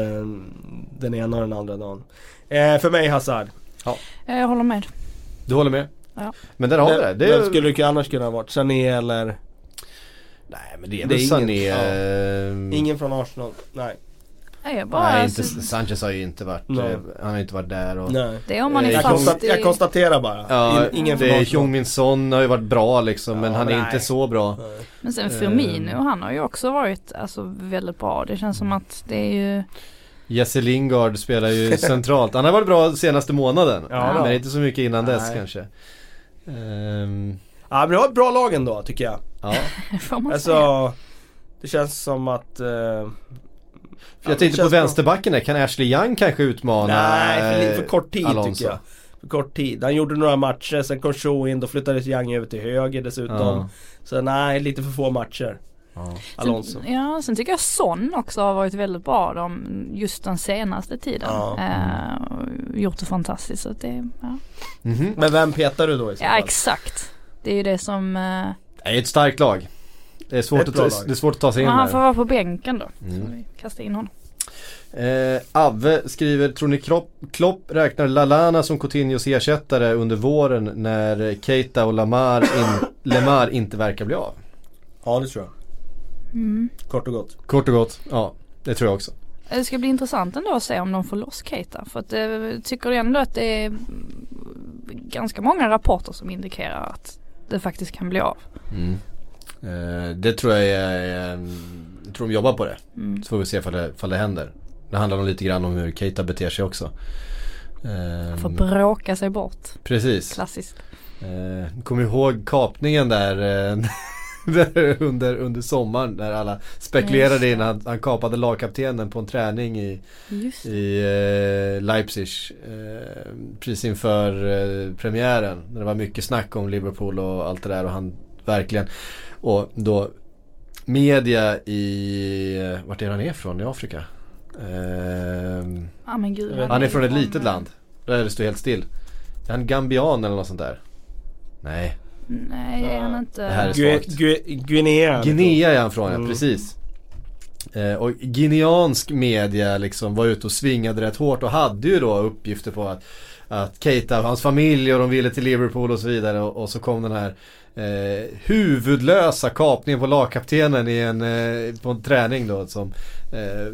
den ena och den andra dagen. Eh, för mig Hazard. Ja, Jag håller med. Du håller med? Ja. Men där har vi det. Vem- det Vem är, skulle det annars kunna ha varit? Sané eller? Nej men det är Det är Sané. ingen- eh, Ingen från Arsenal? Nej. Nej, jag bara, Nej, alltså, inte, Sanchez har ju inte varit, Nej. eh, han har inte varit där och Nej. det är om man är Eh, Jag, konstat, jag konstaterar bara. Ja, In, ingen från det är Arsenal. Heung-Min Son har ju varit bra liksom men Ja, han är nej. inte så bra. Nej. Men sen Eh. Firmino, han har ju också varit alltså, väldigt bra. Det känns som att det är ju Jesse Lingard spelar ju *laughs* centralt. Han har varit bra senaste månaden. Ja, men inte så mycket innan dess kanske. Ehm, Ja men det var ett bra lag ändå tycker jag. ja. *laughs* får man säga. Alltså Det känns som att eh, För ja, jag det tänkte på vänsterbacken där, kan Ashley Young kanske utmana Nej för, för kort tid Alonso? tycker jag. För kort tid. Han gjorde några matcher, sen kom Shaw in, då flyttades Young över till höger dessutom. Ja. Så nej, lite för få matcher. Ja. Alonso. Sen, ja, sen tycker jag Son också har varit väldigt bra de, just den senaste tiden. Ja. Eh, gjort det fantastiskt. Så att det, ja. Mhm. Men vem petar du då i så ja fall? exakt. Det är ju det som, eh, Det är ett starkt lag. Det är svårt, Ett att, ta, det är svårt att ta sig in men han får vara på bänken då. Så Mm. vi kastar in honom. Eh, Avve skriver, tror ni Klopp, Klopp räknar Lalana som Coutinhos ersättare under våren när Keita och Lamar, in, *coughs* Lemar inte verkar bli av? Ja det tror jag. Mm. Kort och gott. Kort och gott, ja det tror jag också. Det ska bli intressant ändå att se om de får loss Keita. För att jag tycker ändå att det är ganska många rapporter som indikerar att det faktiskt kan bli av. Mm. Eh, det tror jag är, Jag tror de jobbar på det. Mm. Så får vi se ifall det, ifall det händer. Det handlar nog lite grann om hur Keita beter sig också. Ehm, Får bråka sig bort. precis. Klassiskt. Eh, Kommer ihåg kapningen där, eh, där *laughs* under, under sommaren när alla spekulerade Just in att han kapade lagkaptenen på en träning i, i eh, Leipzig eh, precis inför eh, premiären. När det var mycket snack om Liverpool och allt det där och han verkligen och då media i, eh, vart är han ifrån i Afrika? Men gud. han är från ett litet land. Där det står helt still. Är han gambian eller något sånt där? Nej. Nej är han inte. Det här är Gu- svagt. Gu- Guinea. Guinea är han från ja, Mm. precis. Eh, och guineansk media liksom var ute och svingade rätt hårt och hade ju då uppgifter på att att Keita och hans familj och de ville till Liverpool och så vidare och, och så kom den här eh, huvudlösa kapningen på lagkaptenen i en, eh, på en träning då som eh,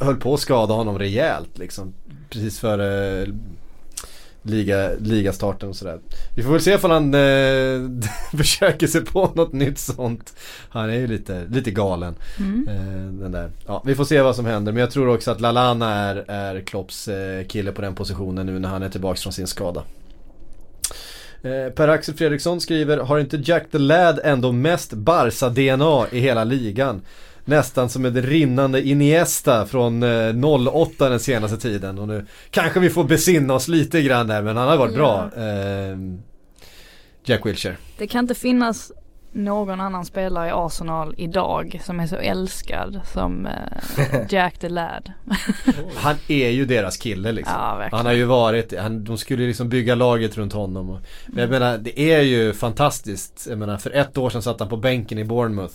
höll på att skada honom rejält liksom. Precis före eh, liga, ligastarten och sådär. Vi får väl se ifall han eh, *laughs* försöker sig på något nytt sånt. Han är ju lite, lite galen. Mm. Eh, den där. Ja, vi får se vad som händer men jag tror också att Lalana är, är Klopps eh, kille på den positionen nu när han är tillbaka från sin skada. Eh, Per-Axel Fredriksson skriver, har inte Jack the Lad ändå mest Barca-DNA i hela ligan? Nästan som ett rinnande Iniesta från eh, 08 den senaste tiden och nu kanske vi får besinna oss lite grann där men han har varit bra. Eh, Jack Wilshere. Det kan inte finnas någon annan spelare i Arsenal idag som är så älskad som eh, *laughs* Jack the Lad. *laughs* Han är ju deras kille liksom. Ja. Han har ju varit, han, de skulle ju liksom bygga laget runt honom. Och, men jag menar, det är ju fantastiskt. Jag menar, för ett år sedan satt han på bänken i Bournemouth.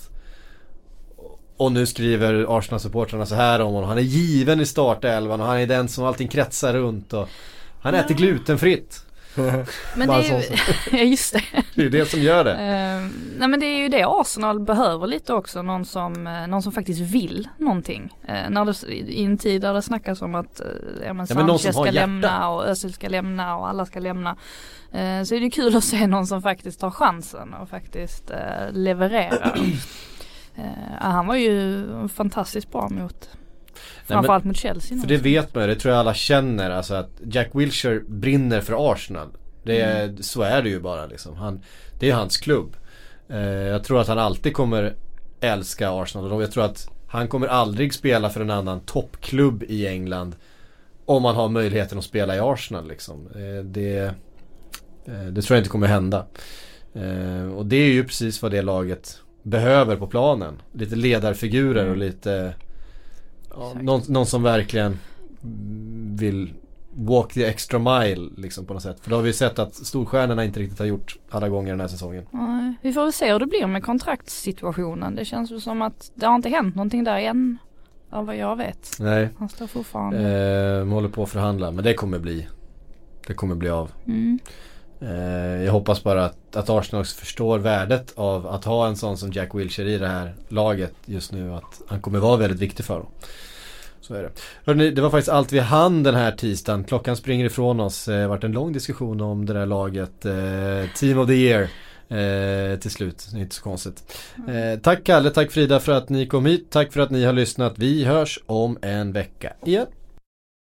Och nu skriver Arsenal-supportrarna så här om honom. Han är given i startelvan och han är den som allting kretsar runt. Och han äter glutenfritt. *laughs* Men det är ju, *laughs* just det. Det är ju det som gör det. Eh, nej men det är ju det Arsenal behöver lite också, någon som, eh, någon som faktiskt vill någonting. Eh, när det, I en tid där det snackas om att eh, ja, men Ja, men ska hjärta. lämna och Özil ska lämna och alla ska lämna. Eh, så är det kul att se någon som faktiskt tar chansen och faktiskt levererar. Eh, han var ju fantastiskt bra mot Framförallt mot Chelsea. För det vet man ju, det tror jag alla känner. Alltså att Jack Wilshere brinner för Arsenal. Det är, Så är det ju bara liksom. Han, det är hans klubb. Eh, jag tror att han alltid kommer älska Arsenal. Och jag tror att han kommer aldrig spela för en annan toppklubb i England. Om man har möjligheten att spela i Arsenal liksom. Eh, det, eh, det tror jag inte kommer hända. Eh, och det är ju precis vad det laget behöver på planen. Lite ledarfigurer och lite ja, någon, någon som verkligen vill walk the extra mile liksom på något sätt. För då har vi sett att storstjärnorna inte riktigt har gjort alla gånger den här säsongen. Nej, vi får väl se hur det blir med kontraktssituationen. Det känns väl som att det har inte hänt någonting där än. Av vad jag vet. Nej, Han står fortfarande. eh, håller på att förhandla men det kommer bli Det kommer bli av. Mm. Eh, jag hoppas bara att, att Arsenal också förstår värdet av att ha en sån som Jack Wilshere i det här laget just nu. Att han kommer vara väldigt viktig för dem. Så är det. Hörrni, det var faktiskt allt vi hann den här tisdagen. Klockan springer ifrån oss. Det har varit en lång diskussion om det där laget. Eh, Team of the year. Eh, till slut, det är inte så konstigt. Eh, tack Kalle, tack Frida för att ni kom hit. Tack för att ni har lyssnat. Vi hörs om en vecka igen.